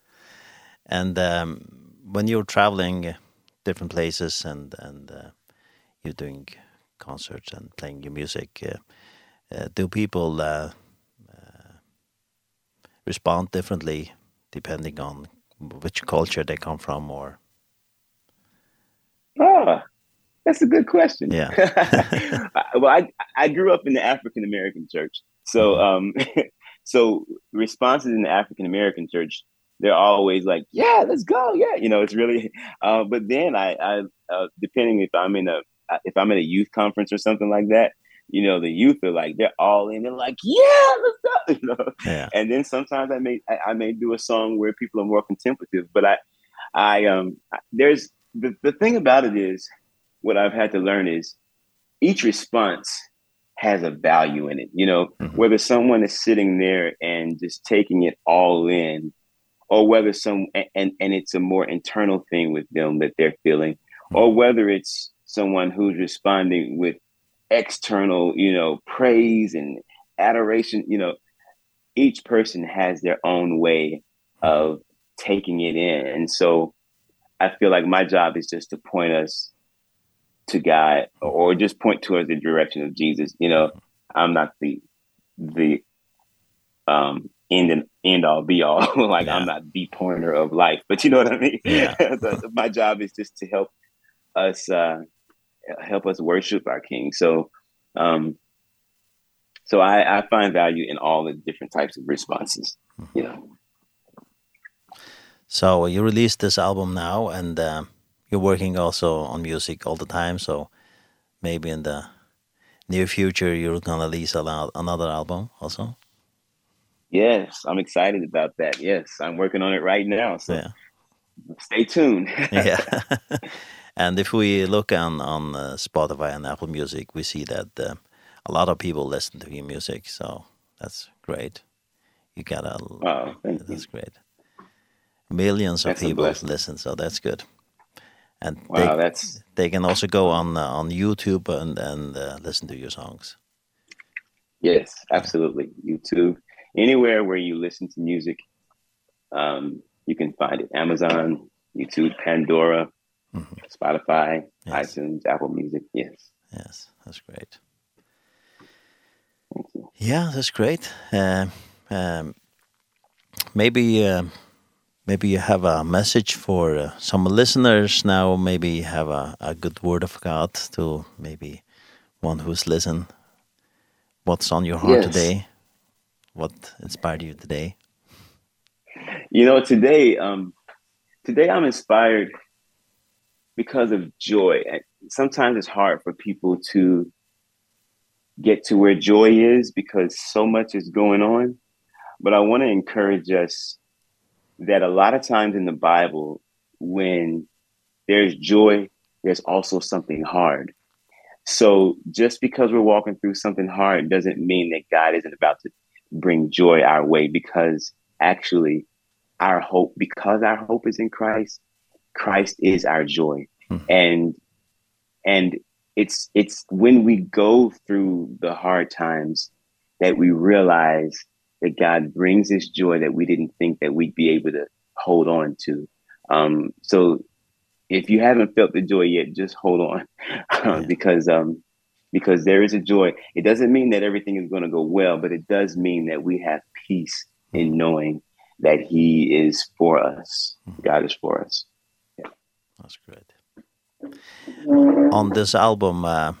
A: <laughs> and um when you're traveling different places and and uh, you're doing concerts and playing your music uh, uh, do people uh respond differently depending on which culture they come from or
E: Ah, that's a good question.
A: Yeah. <laughs>
E: well, I I grew up in the African American church. So, um <laughs> so responses in the African American church, they're always like, "Yeah, let's go." Yeah, you know, it's really <laughs> uh but then I I uh, depending if I'm in a if I'm at a youth conference or something like that, you know the youth are like they're all in they're like yeah let's go <laughs> you know
A: yeah.
E: and then sometimes i may I, I may do a song where people are more contemplative but i i um I, there's the the thing about it is what i've had to learn is each response has a value in it you know
A: mm -hmm.
E: whether someone is sitting there and just taking it all in or whether some and and it's a more internal thing with them that they're feeling or whether it's someone who's responding with external, you know, praise and adoration, you know, each person has their own way of taking it in. And so I feel like my job is just to point us to God or just point towards the direction of Jesus. You know, I'm not the the um end and end all be all <laughs> like
A: yeah.
E: I'm not the pointer of life, but you know what I mean?
A: Yeah. <laughs>
E: so my job is just to help us uh help us worship our king. So um so i i find value in all the different types of responses you know.
A: So you released this album now and uh, you're working also on music all the time. So maybe in the near future you're going to release a another album also?
E: Yes i'm excited about that. Yes i'm working on it right now. So
A: yeah.
E: stay tuned. <laughs>
A: Yeah. <laughs> And if we look on on uh, Spotify and Apple Music, we see that uh, a lot of people listen to your music, so that's great. You got a
E: wow, thank
A: that's you. great. Millions
E: that's of
A: people listen, so that's good. And
E: wow,
A: they,
E: that's
A: they can also go on uh, on YouTube and and uh, listen to your songs.
E: Yes, absolutely. YouTube, anywhere where you listen to music, um you can find it Amazon, YouTube, Pandora, -hmm. Spotify,
A: yes.
E: iTunes, Apple Music. Yes.
A: Yes, that's great.
E: Thank you.
A: Yeah, that's great. Um, um, maybe uh, maybe you have a message for uh, some listeners now. Maybe you have a, a good word of God to maybe one who's listened. What's on your heart
E: yes.
A: today? What inspired you today?
E: You know, today, um, today I'm inspired because of joy. And sometimes it's hard for people to get to where joy is because so much is going on. But I want to encourage us that a lot of times in the Bible when there's joy, there's also something hard. So just because we're walking through something hard doesn't mean that God isn't about to bring joy our way because actually our hope because our hope is in Christ Christ is our joy.
A: Mm.
E: And and it's it's when we go through the hard times that we realize that God brings this joy that we didn't think that we'd be able to hold on to. Um so if you haven't felt the joy yet, just hold on <laughs>
A: yeah.
E: because um because there is a joy. It doesn't mean that everything is going to go well, but it does mean that we have peace in knowing that he is for us. God is for us.
A: That's great. On this album, uh,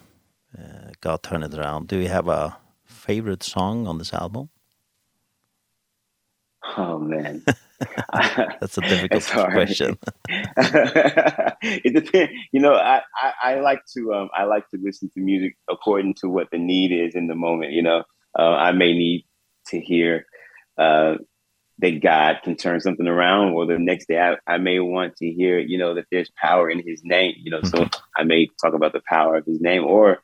A: uh, God Turn It Around, do you have a favorite song on this album?
E: Oh, man. <laughs> <laughs>
A: That's a difficult question. <laughs>
E: it depends. You know, I, I, I like to um, I like to listen to music according to what the need is in the moment. You know, uh, I may need to hear uh, that God can turn something around or the next day I, I may want to hear you know that there's power in his name you know so I may talk about the power of his name or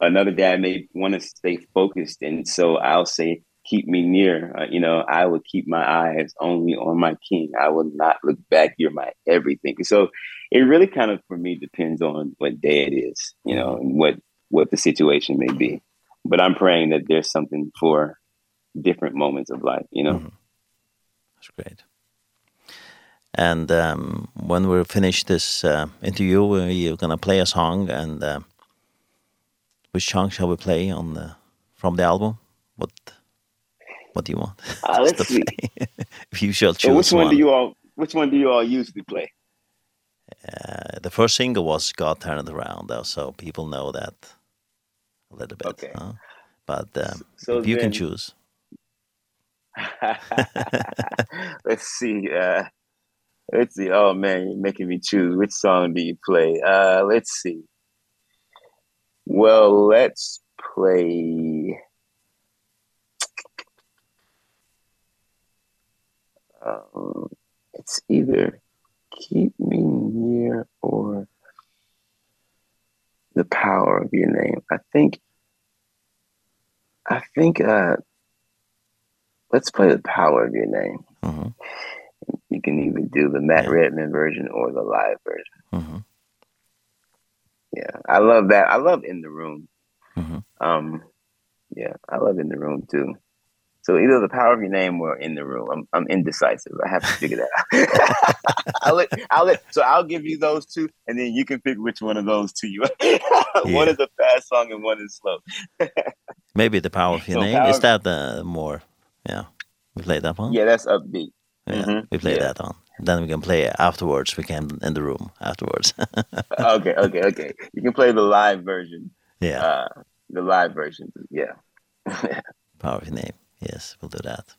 E: another day I may want to stay focused and so I'll say keep me near uh, you know I will keep my eyes only on my king. I will not look back. You're my everything. So it really kind of for me depends on what day it is you know and what what the situation may be. But I'm praying that there's something for different moments of life you know?
A: Mm -hmm that's great. And um, when we finish this uh, interview, you're going to play a song. And uh, which song shall we play on the, from the album? What What do you want? <laughs>
E: Uh, let's see. <laughs>
A: if you shall choose so
E: which one. one. Do you all, which one do you all usually play?
A: Uh, the first single was God Turned Around, though, so people know that a little bit.
E: Okay.
A: Huh? But um,
E: so
A: if you
E: then...
A: can choose. <laughs>
E: let's see. Uh, let's see. Oh man, you're making me choose. Which song do you play? Uh, let's see. Well, let's play. Um, it's either keep me near or the power of your name. I think I think uh let's play the power of your name.
A: Mm -hmm.
E: You can even do the Matt Redman version or the live version.
A: Mm -hmm.
E: Yeah, I love that. I love In the Room.
A: Mhm.
E: Um yeah, I love In the Room too. So either the power of your name or in the room. I'm I'm indecisive. I have to figure that out. <laughs> I'll let, I'll let, so I'll give you those two and then you can pick which one of those two you. <laughs> one
A: yeah.
E: is a fast song and one is slow. <laughs>
A: Maybe the power of your
E: so
A: name
E: power...
A: is that the more yeah. We played that one?
E: Yeah, that's upbeat.
A: Yeah,
E: mm -hmm.
A: we played
E: yeah.
A: that one. Then we can play it afterwards. We can in the room afterwards. <laughs>
E: okay, okay, okay. You can play the live version.
A: Yeah.
E: Uh, the live version. Yeah. <laughs>
A: Power of your name. Yes, we'll do that.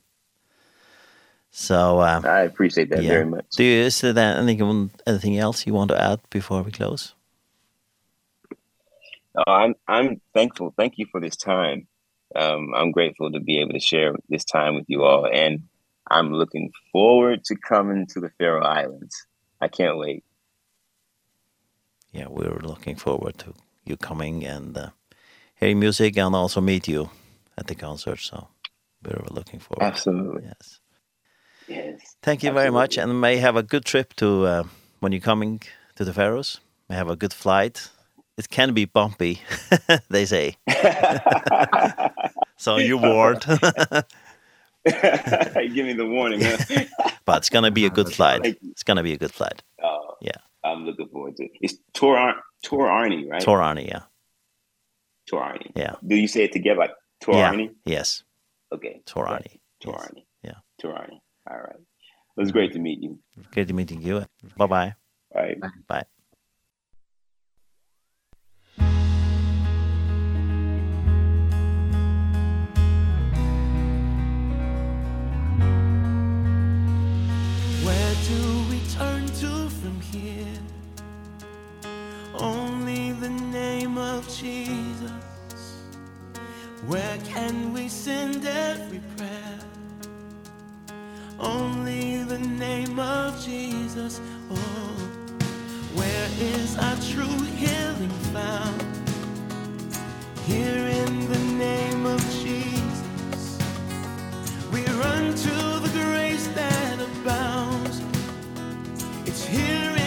A: So um,
E: I appreciate that
A: yeah.
E: very much.
A: Do you is there anything anything else you want to add before we close?
E: Oh, I'm I'm thankful. Thank you for this time um I'm grateful to be able to share this time with you all and I'm looking forward to coming to the Faroe Islands. I can't wait.
A: Yeah, we're looking forward to you coming and uh, hearing music and also meet you at the concert so we're looking forward.
E: Absolutely.
A: Yes.
E: Yes.
A: Thank you Absolutely. very much and may have a good trip to uh, when you're coming to the Faroes. May have a good flight it can be bumpy, <laughs> they say. <laughs> so you warned. <laughs>
E: Give me the warning. Huh?
A: but it's going to be a good flight. It's going to be a good flight.
E: Oh.
A: Yeah.
E: I'm looking forward to it. It's Tor Ar Tor Arnie, right?
A: Tor Arnie, yeah.
E: Tor Arnie.
A: Yeah.
E: Do you say it together like Tor
A: yeah.
E: Arnie?
A: Yes.
E: Okay.
A: Tor Arnie.
E: Tor Arnie. Yes.
A: Yeah.
E: Tor Arnie. All right. It was great to meet you.
A: Great to meeting you. Bye-bye. Bye.
C: Bye. Bye. name of Jesus. Where can we send every prayer? Only the name of Jesus. Oh Where is our true healing found? Here in the name of Jesus. We run to the grace that abounds. It's here in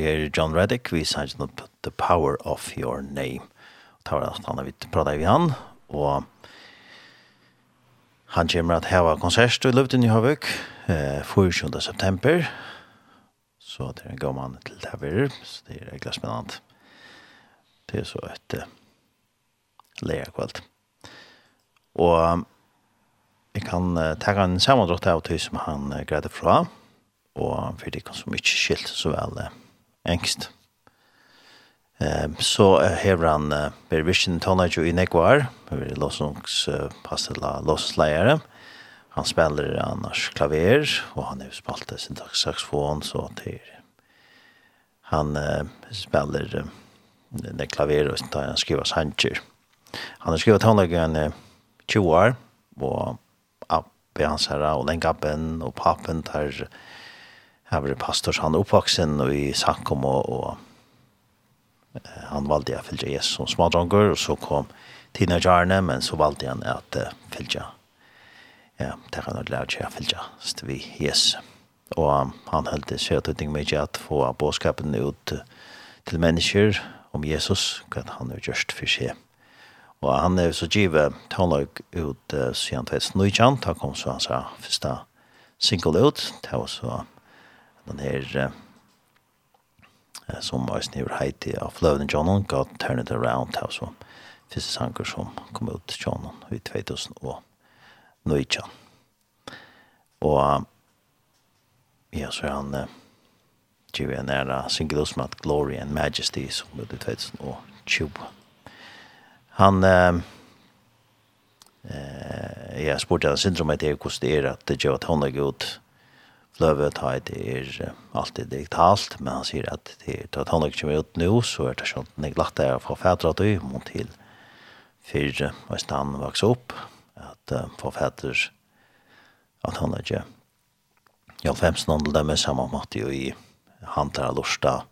A: hørte her John Reddick, vi sanns opp The Power of Your Name. Og det var at han har vidt pratet vi han, og han kommer at heva konsert i Løvden i Havøk, eh, 24. september. Så det er en god mann til det her, så det er egentlig spennende. Det er så et uh, leierkvalt. Og um, jeg kan uh, ta en sammendrag av det som han uh, greide fra, og for det kan som ikke skilt så vel uh, engst. Um, så uh, hever han uh, Bear vision Tonage i Nekvar, hver låsungs uh, pastella låtsleiare. Han spiller annars klaver og han er spelat det sin saxofon så till han uh, spiller uh, det klaver og sånt han skriver sanger. Han har skrivit tonlagen 20 år og appen hans herra, og den gappen och pappen där Jeg var pastor, så han er oppvaksen og i Sankom, og, og han valgte jeg fylgje Jesus som smadronger, og så kom Tina Jarne, men så valgte han at uh, fylgje, ja, det kan jeg lære seg å fylgje, vi Jesus. Og um, han held det seg utnytting med ikke at få båskapen ut uh, til mennesker om Jesus, hva han har gjort for seg. Og han er så givet tonlag ut uh, siden 2019, da kom så han sa første single ut, det var så den her eh, som Øysten Iver Heiti av Fløvden John God Turn It Around her så første sanger som kom ut til John i 2019 og ja, så er han uh, Givet en ära single som at Glory and Majesty som kom ut i 2020 han eh, eh, jeg spurte han syndromet er hvordan det er at det gjør at han er god løve ta det er alltid digitalt, men han sier at det er at han ikke kommer ut nå, så er det sånn at jeg lagt det fra fædre at du må til for og han vokser opp, at for fædre at han ikke i alfemsen handel det med samme måte jo i hantar av lorsta,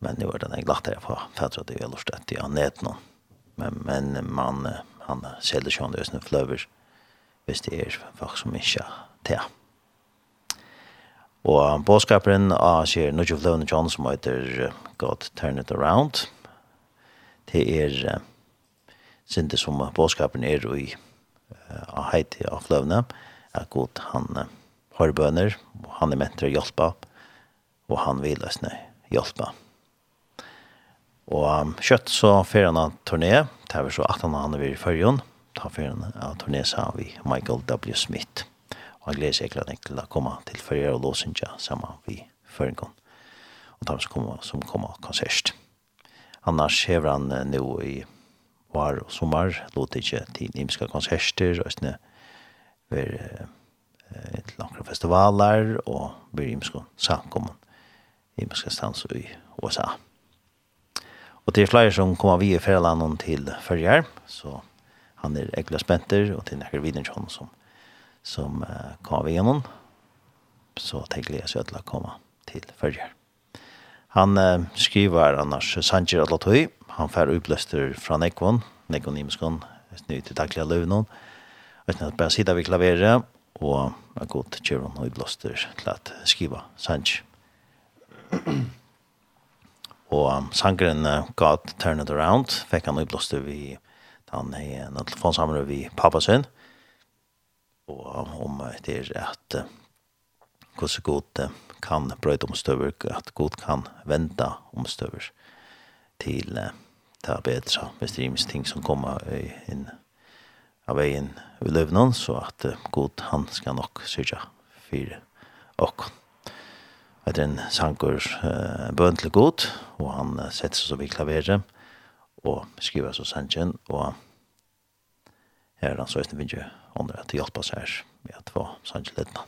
A: men nu er det jeg lagt det for fædre at du er lorsta etter han net nå. Men, men man, han selger sånn det fløver hvis det er folk som ikke tar. Og bådskaperen av sier Nudge of Lone John som heter God Turn It Around. Det er sinte som bådskaperen er i av heiti av løvne, er god han har bønner, og han er ment til å hjelpe, og han vil løsne hjelpe. Og kjøtt så fer han av turné, det er så at han er i førjon, da fer han av turné sa vi Michael W. Smith og jeg gleder seg egentlig til å komme til Førjer og Låsindja sammen vi Føringen og de som kommer, som kommer konsert. Annars hever han uh, nå i var og sommer, låter ikke til nimske konserter, og sånn ver uh, et langere festivaler, og blir imske samkommen, imske stans i USA. Og det er flere som kommer vi i ferdelanden til Førjer, så han er egentlig spenter, og til nekker videre som som uh, kom igenom så tenker jeg seg til å komma till följer. Han uh, skriver annars Sanchez Alatoi, han får upplöster från Ekon, Ekon Imskon, nu till dagliga lönen. Jag vet bara sitta vid klaveret och har gått till Kjöron och upplöster till att skriva Sanchez. <clears throat> och um, sangren uh, God Turn It Around fick han upplöster vid han är en telefonsamlare vid pappa sin og om det er at hvordan god kan brøyde omstøver, at god kan vente omstøver til det er bedre, hvis det er ting som kommer inn av veien i løvnen, så at god han skal nok sørge for og Det er en sanger uh, bøn til god, og han uh, setter seg så vidt klaveret, og skriver så sannsjen, og her er han så etter vindu andre at hjelpe oss her med at få sannsynlighetene.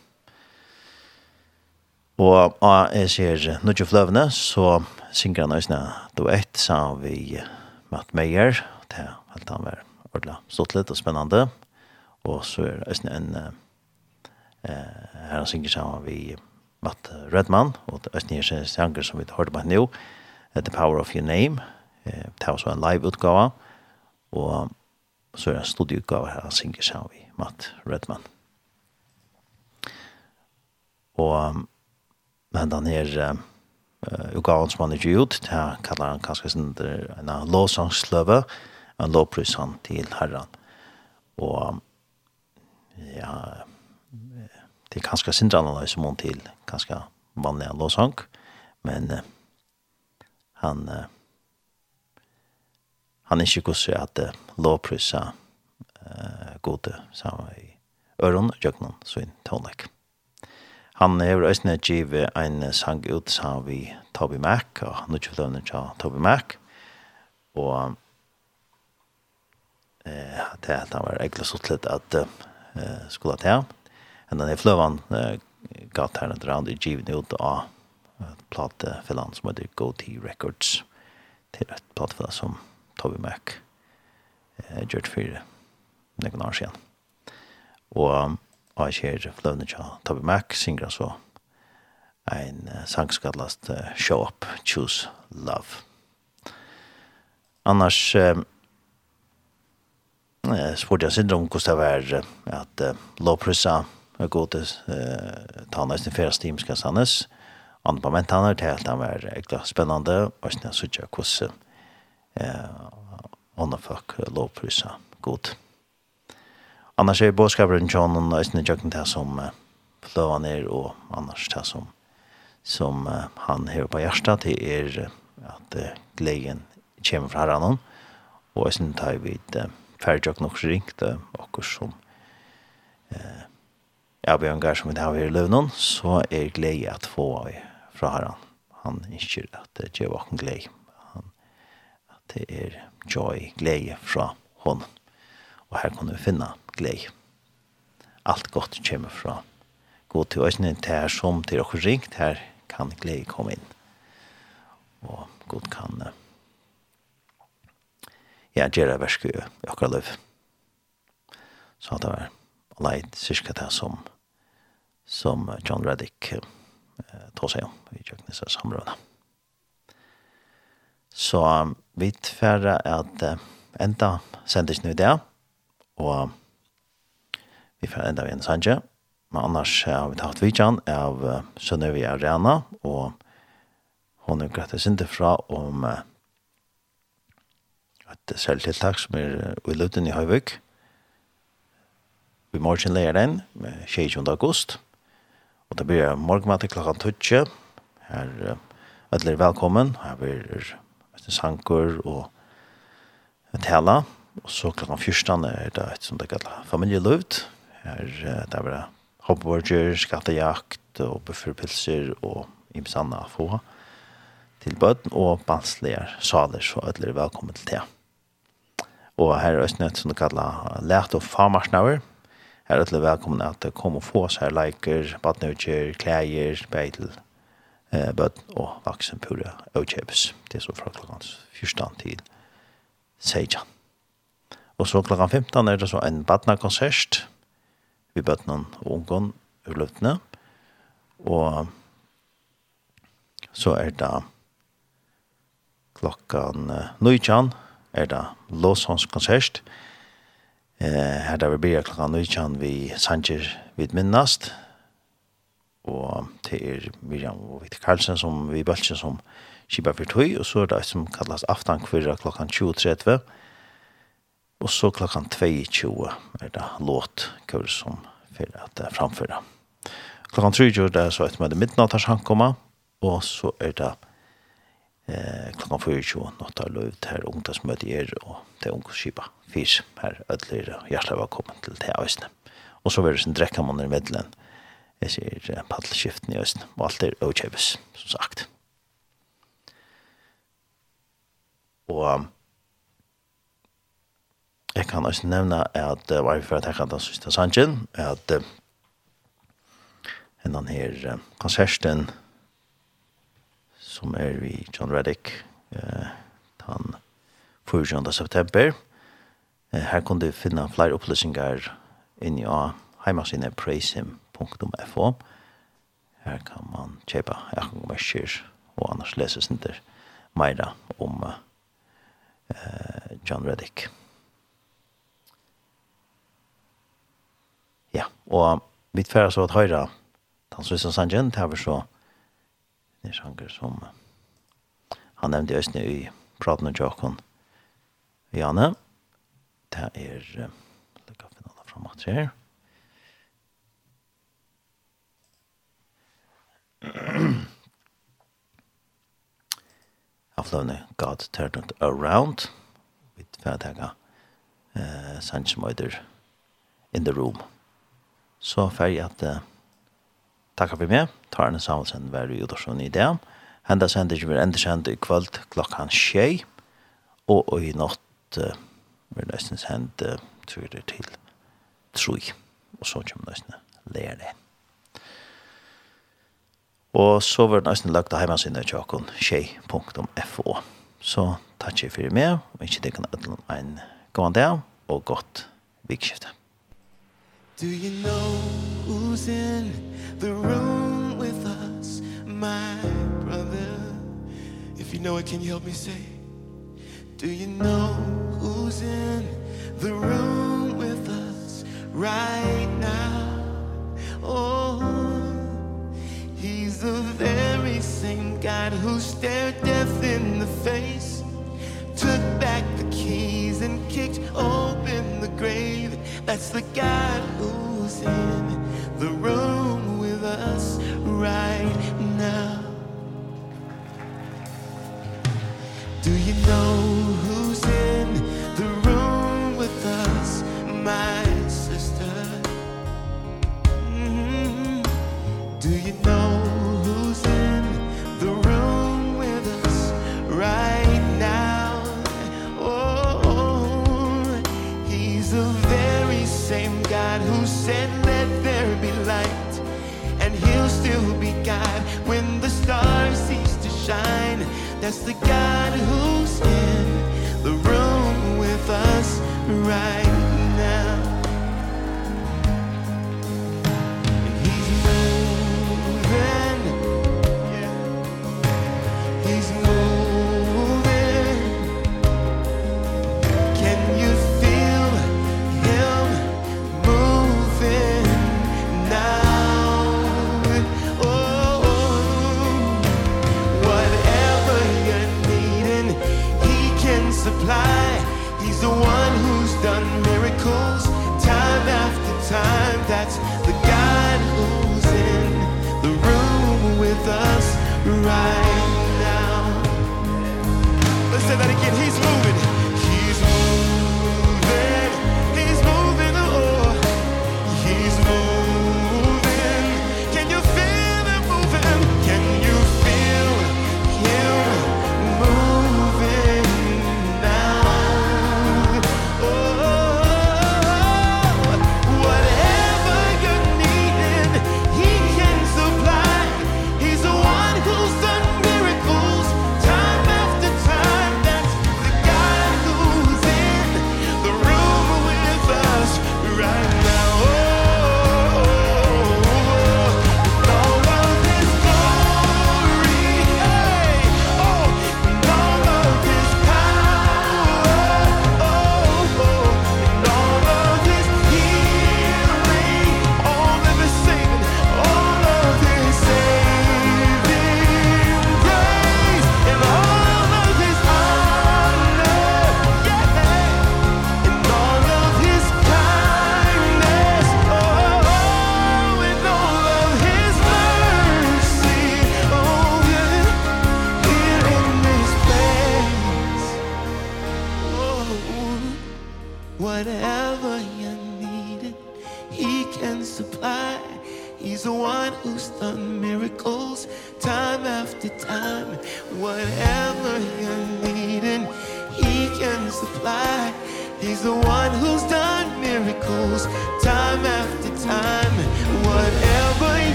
A: Og av jeg ser Nudje Fløvene, så synger han også duett sammen vi Matt Meyer. Det er helt han var ordentlig stått litt og spennende. Og så er det også en eh, her han synger sammen vi Matt Redman, og det er også en sanger som vi hørte på nå, The Power of Your Name. Det er også en live-utgave. Og så er det en studieutgave her han synger sammen med Matt Redman. Og men den her uh, utgaven som han er gjort, det her kallar han kanskje sin en lovsangsløve, en lovprysan til herren. Og ja, det er kanskje sin annerledes som hun til kanskje vanlig lovsang, men uh, han uh, han ikke hvordan at uh, lovprysa uh, gode sammen i øron, jøgnon, svin, tonlek. Han hever også give en sang ut sammen vi Toby Mac, og nå ikke forløvende til Toby Mac, og eh, det er at han var egentlig så til at uh, skulle ta ham, men den er fløven uh, gatt her etter han givende ut av platefillan som heter Go T Records, til et platefillan som Toby Mac eh, gjort for noen år siden. Og jeg ser fløvende til Toby Mac synger så en sang skal last Show Up, Choose Love. Annars eh, spurte jeg syndrom hvordan det var at eh, lovprissa er god til eh, tannes den fjerde stimska sannes. Andre på mentanner til at han var ekla spennende og sånn at jeg hvordan ånda folk lovprysa god. Annars er bådskaperen John og Øystein i Jøkken det som fløva ned og annars det som som han hever på hjertet det er at gleden kommer fra herren og Øystein tar vi et ferdjøkken og ringt og som eh, jeg blir engasjert som vi har i løvnen så er gleden at få fra herren han ikke at det gjør åkken gleden det er joy, glede fra hånden. Og her kan vi finne glede. Alt godt kommer fra god til oss, det er som til dere ringt, her kan glede komme inn. Og god kan ja, gjøre verske i akkurat løv. Så det var leit syska det som, som John Reddick uh, tog seg om i kjøkkenet samrådene. Så um, vi tverre at uh, enda sendes nu det, og vi får enda vi en sanje. Men annars har vi tatt vidtjen av uh, Sønnevi Arena, og hun er greit sinte fra om uh, et selvtiltak som er uh, i Lutten i Høyvøk. Vi morgen leger den, 22. august, og det blir morgenmatt klokka 20, Her, uh, er velkommen. Her blir sanker og tala. Og så klokken 14 er det et som det kallar familieløvd. Her det er bare hoppborger, skattejakt og bufferpilser og imsanna få til bøten og banslige saler, så alle er velkommen til det. Og her er det som det kallar lært og farmarsnauer. Her er det velkommen at det kommer få seg leiker, badnøtjer, klæger, beitel, eh, bøtt og vaksen pura og kjøpes. Det er så fra klokken 14 til 16. Og så klokken 15 er det så en badna-konsert vi bøtt noen ungen ur løptene. Og så er det klokken 19 er det låsåndskonsert. Eh, her der vi blir klokken 19 vi sanger vid minnast og det er Miriam og Victor Karlsen som vi bølger som kjipa for tøy, og så er det som kallas aftan kvirra klokkan 20.30, og så klokkan 22 er det låt kurs som fyrir at framføra. Klokkan 3 er det så et med midnattars hankomma, og så er det eh, klokkan 24 natt har løyv her ungdomsmøte er, og det er ungdomskipa fyrs her ødler hjertelig velkommen til det avsne. Og så er det sin drekkamann i middelen, jeg sier paddelskiften i Østen, og alt er åkjøpes, som sagt. Og jeg kan også nevne at det var for at jeg kan ta siste sangen, at en av her konserten som er vi John Reddick eh, den 4. september. Eh, her kunne du finne flere opplysninger inni av heimasynet Praise Him www.akromerk.fo Her kan man kjøpe akromerker og annars leses ikke meira om uh, John Reddick. Ja, og vi tverre så at høyre Tansvisen Sanjen, det har vi så det er sanger som han nevnte i Østene i praten og Jokon Janne. Det er lukka finalen framåt her. Ja. <clears throat> Afløvne God Turned Around. Vi får tega eh, Sanchemøyder in the room. Så ferdig at eh, takkar for meg. Tarne Samuelsen var i Udorsson i det. Henda sender ikke vi enda endersendt i kvöld klokkan tjei. Og, og i natt eh, vil nesten sendt eh, tror jeg til troi. Og så kommer nesten lærer det. Og så var det nesten lagt av heimansynet til åkken tjei.fo. Så takk for meg, og ikke det kan ødelen en god dag, og godt vikskifte.
C: Do you know who's in the room with us, my brother? If you know it, can you help me say? Do you know who's in the room with us right now? Oh, the very same God who stared death in the face. Took back the keys and kicked open the grave. That's the God who's in the room with us right now. Do you know who's in the room with us, my That's the God who's in the room with us right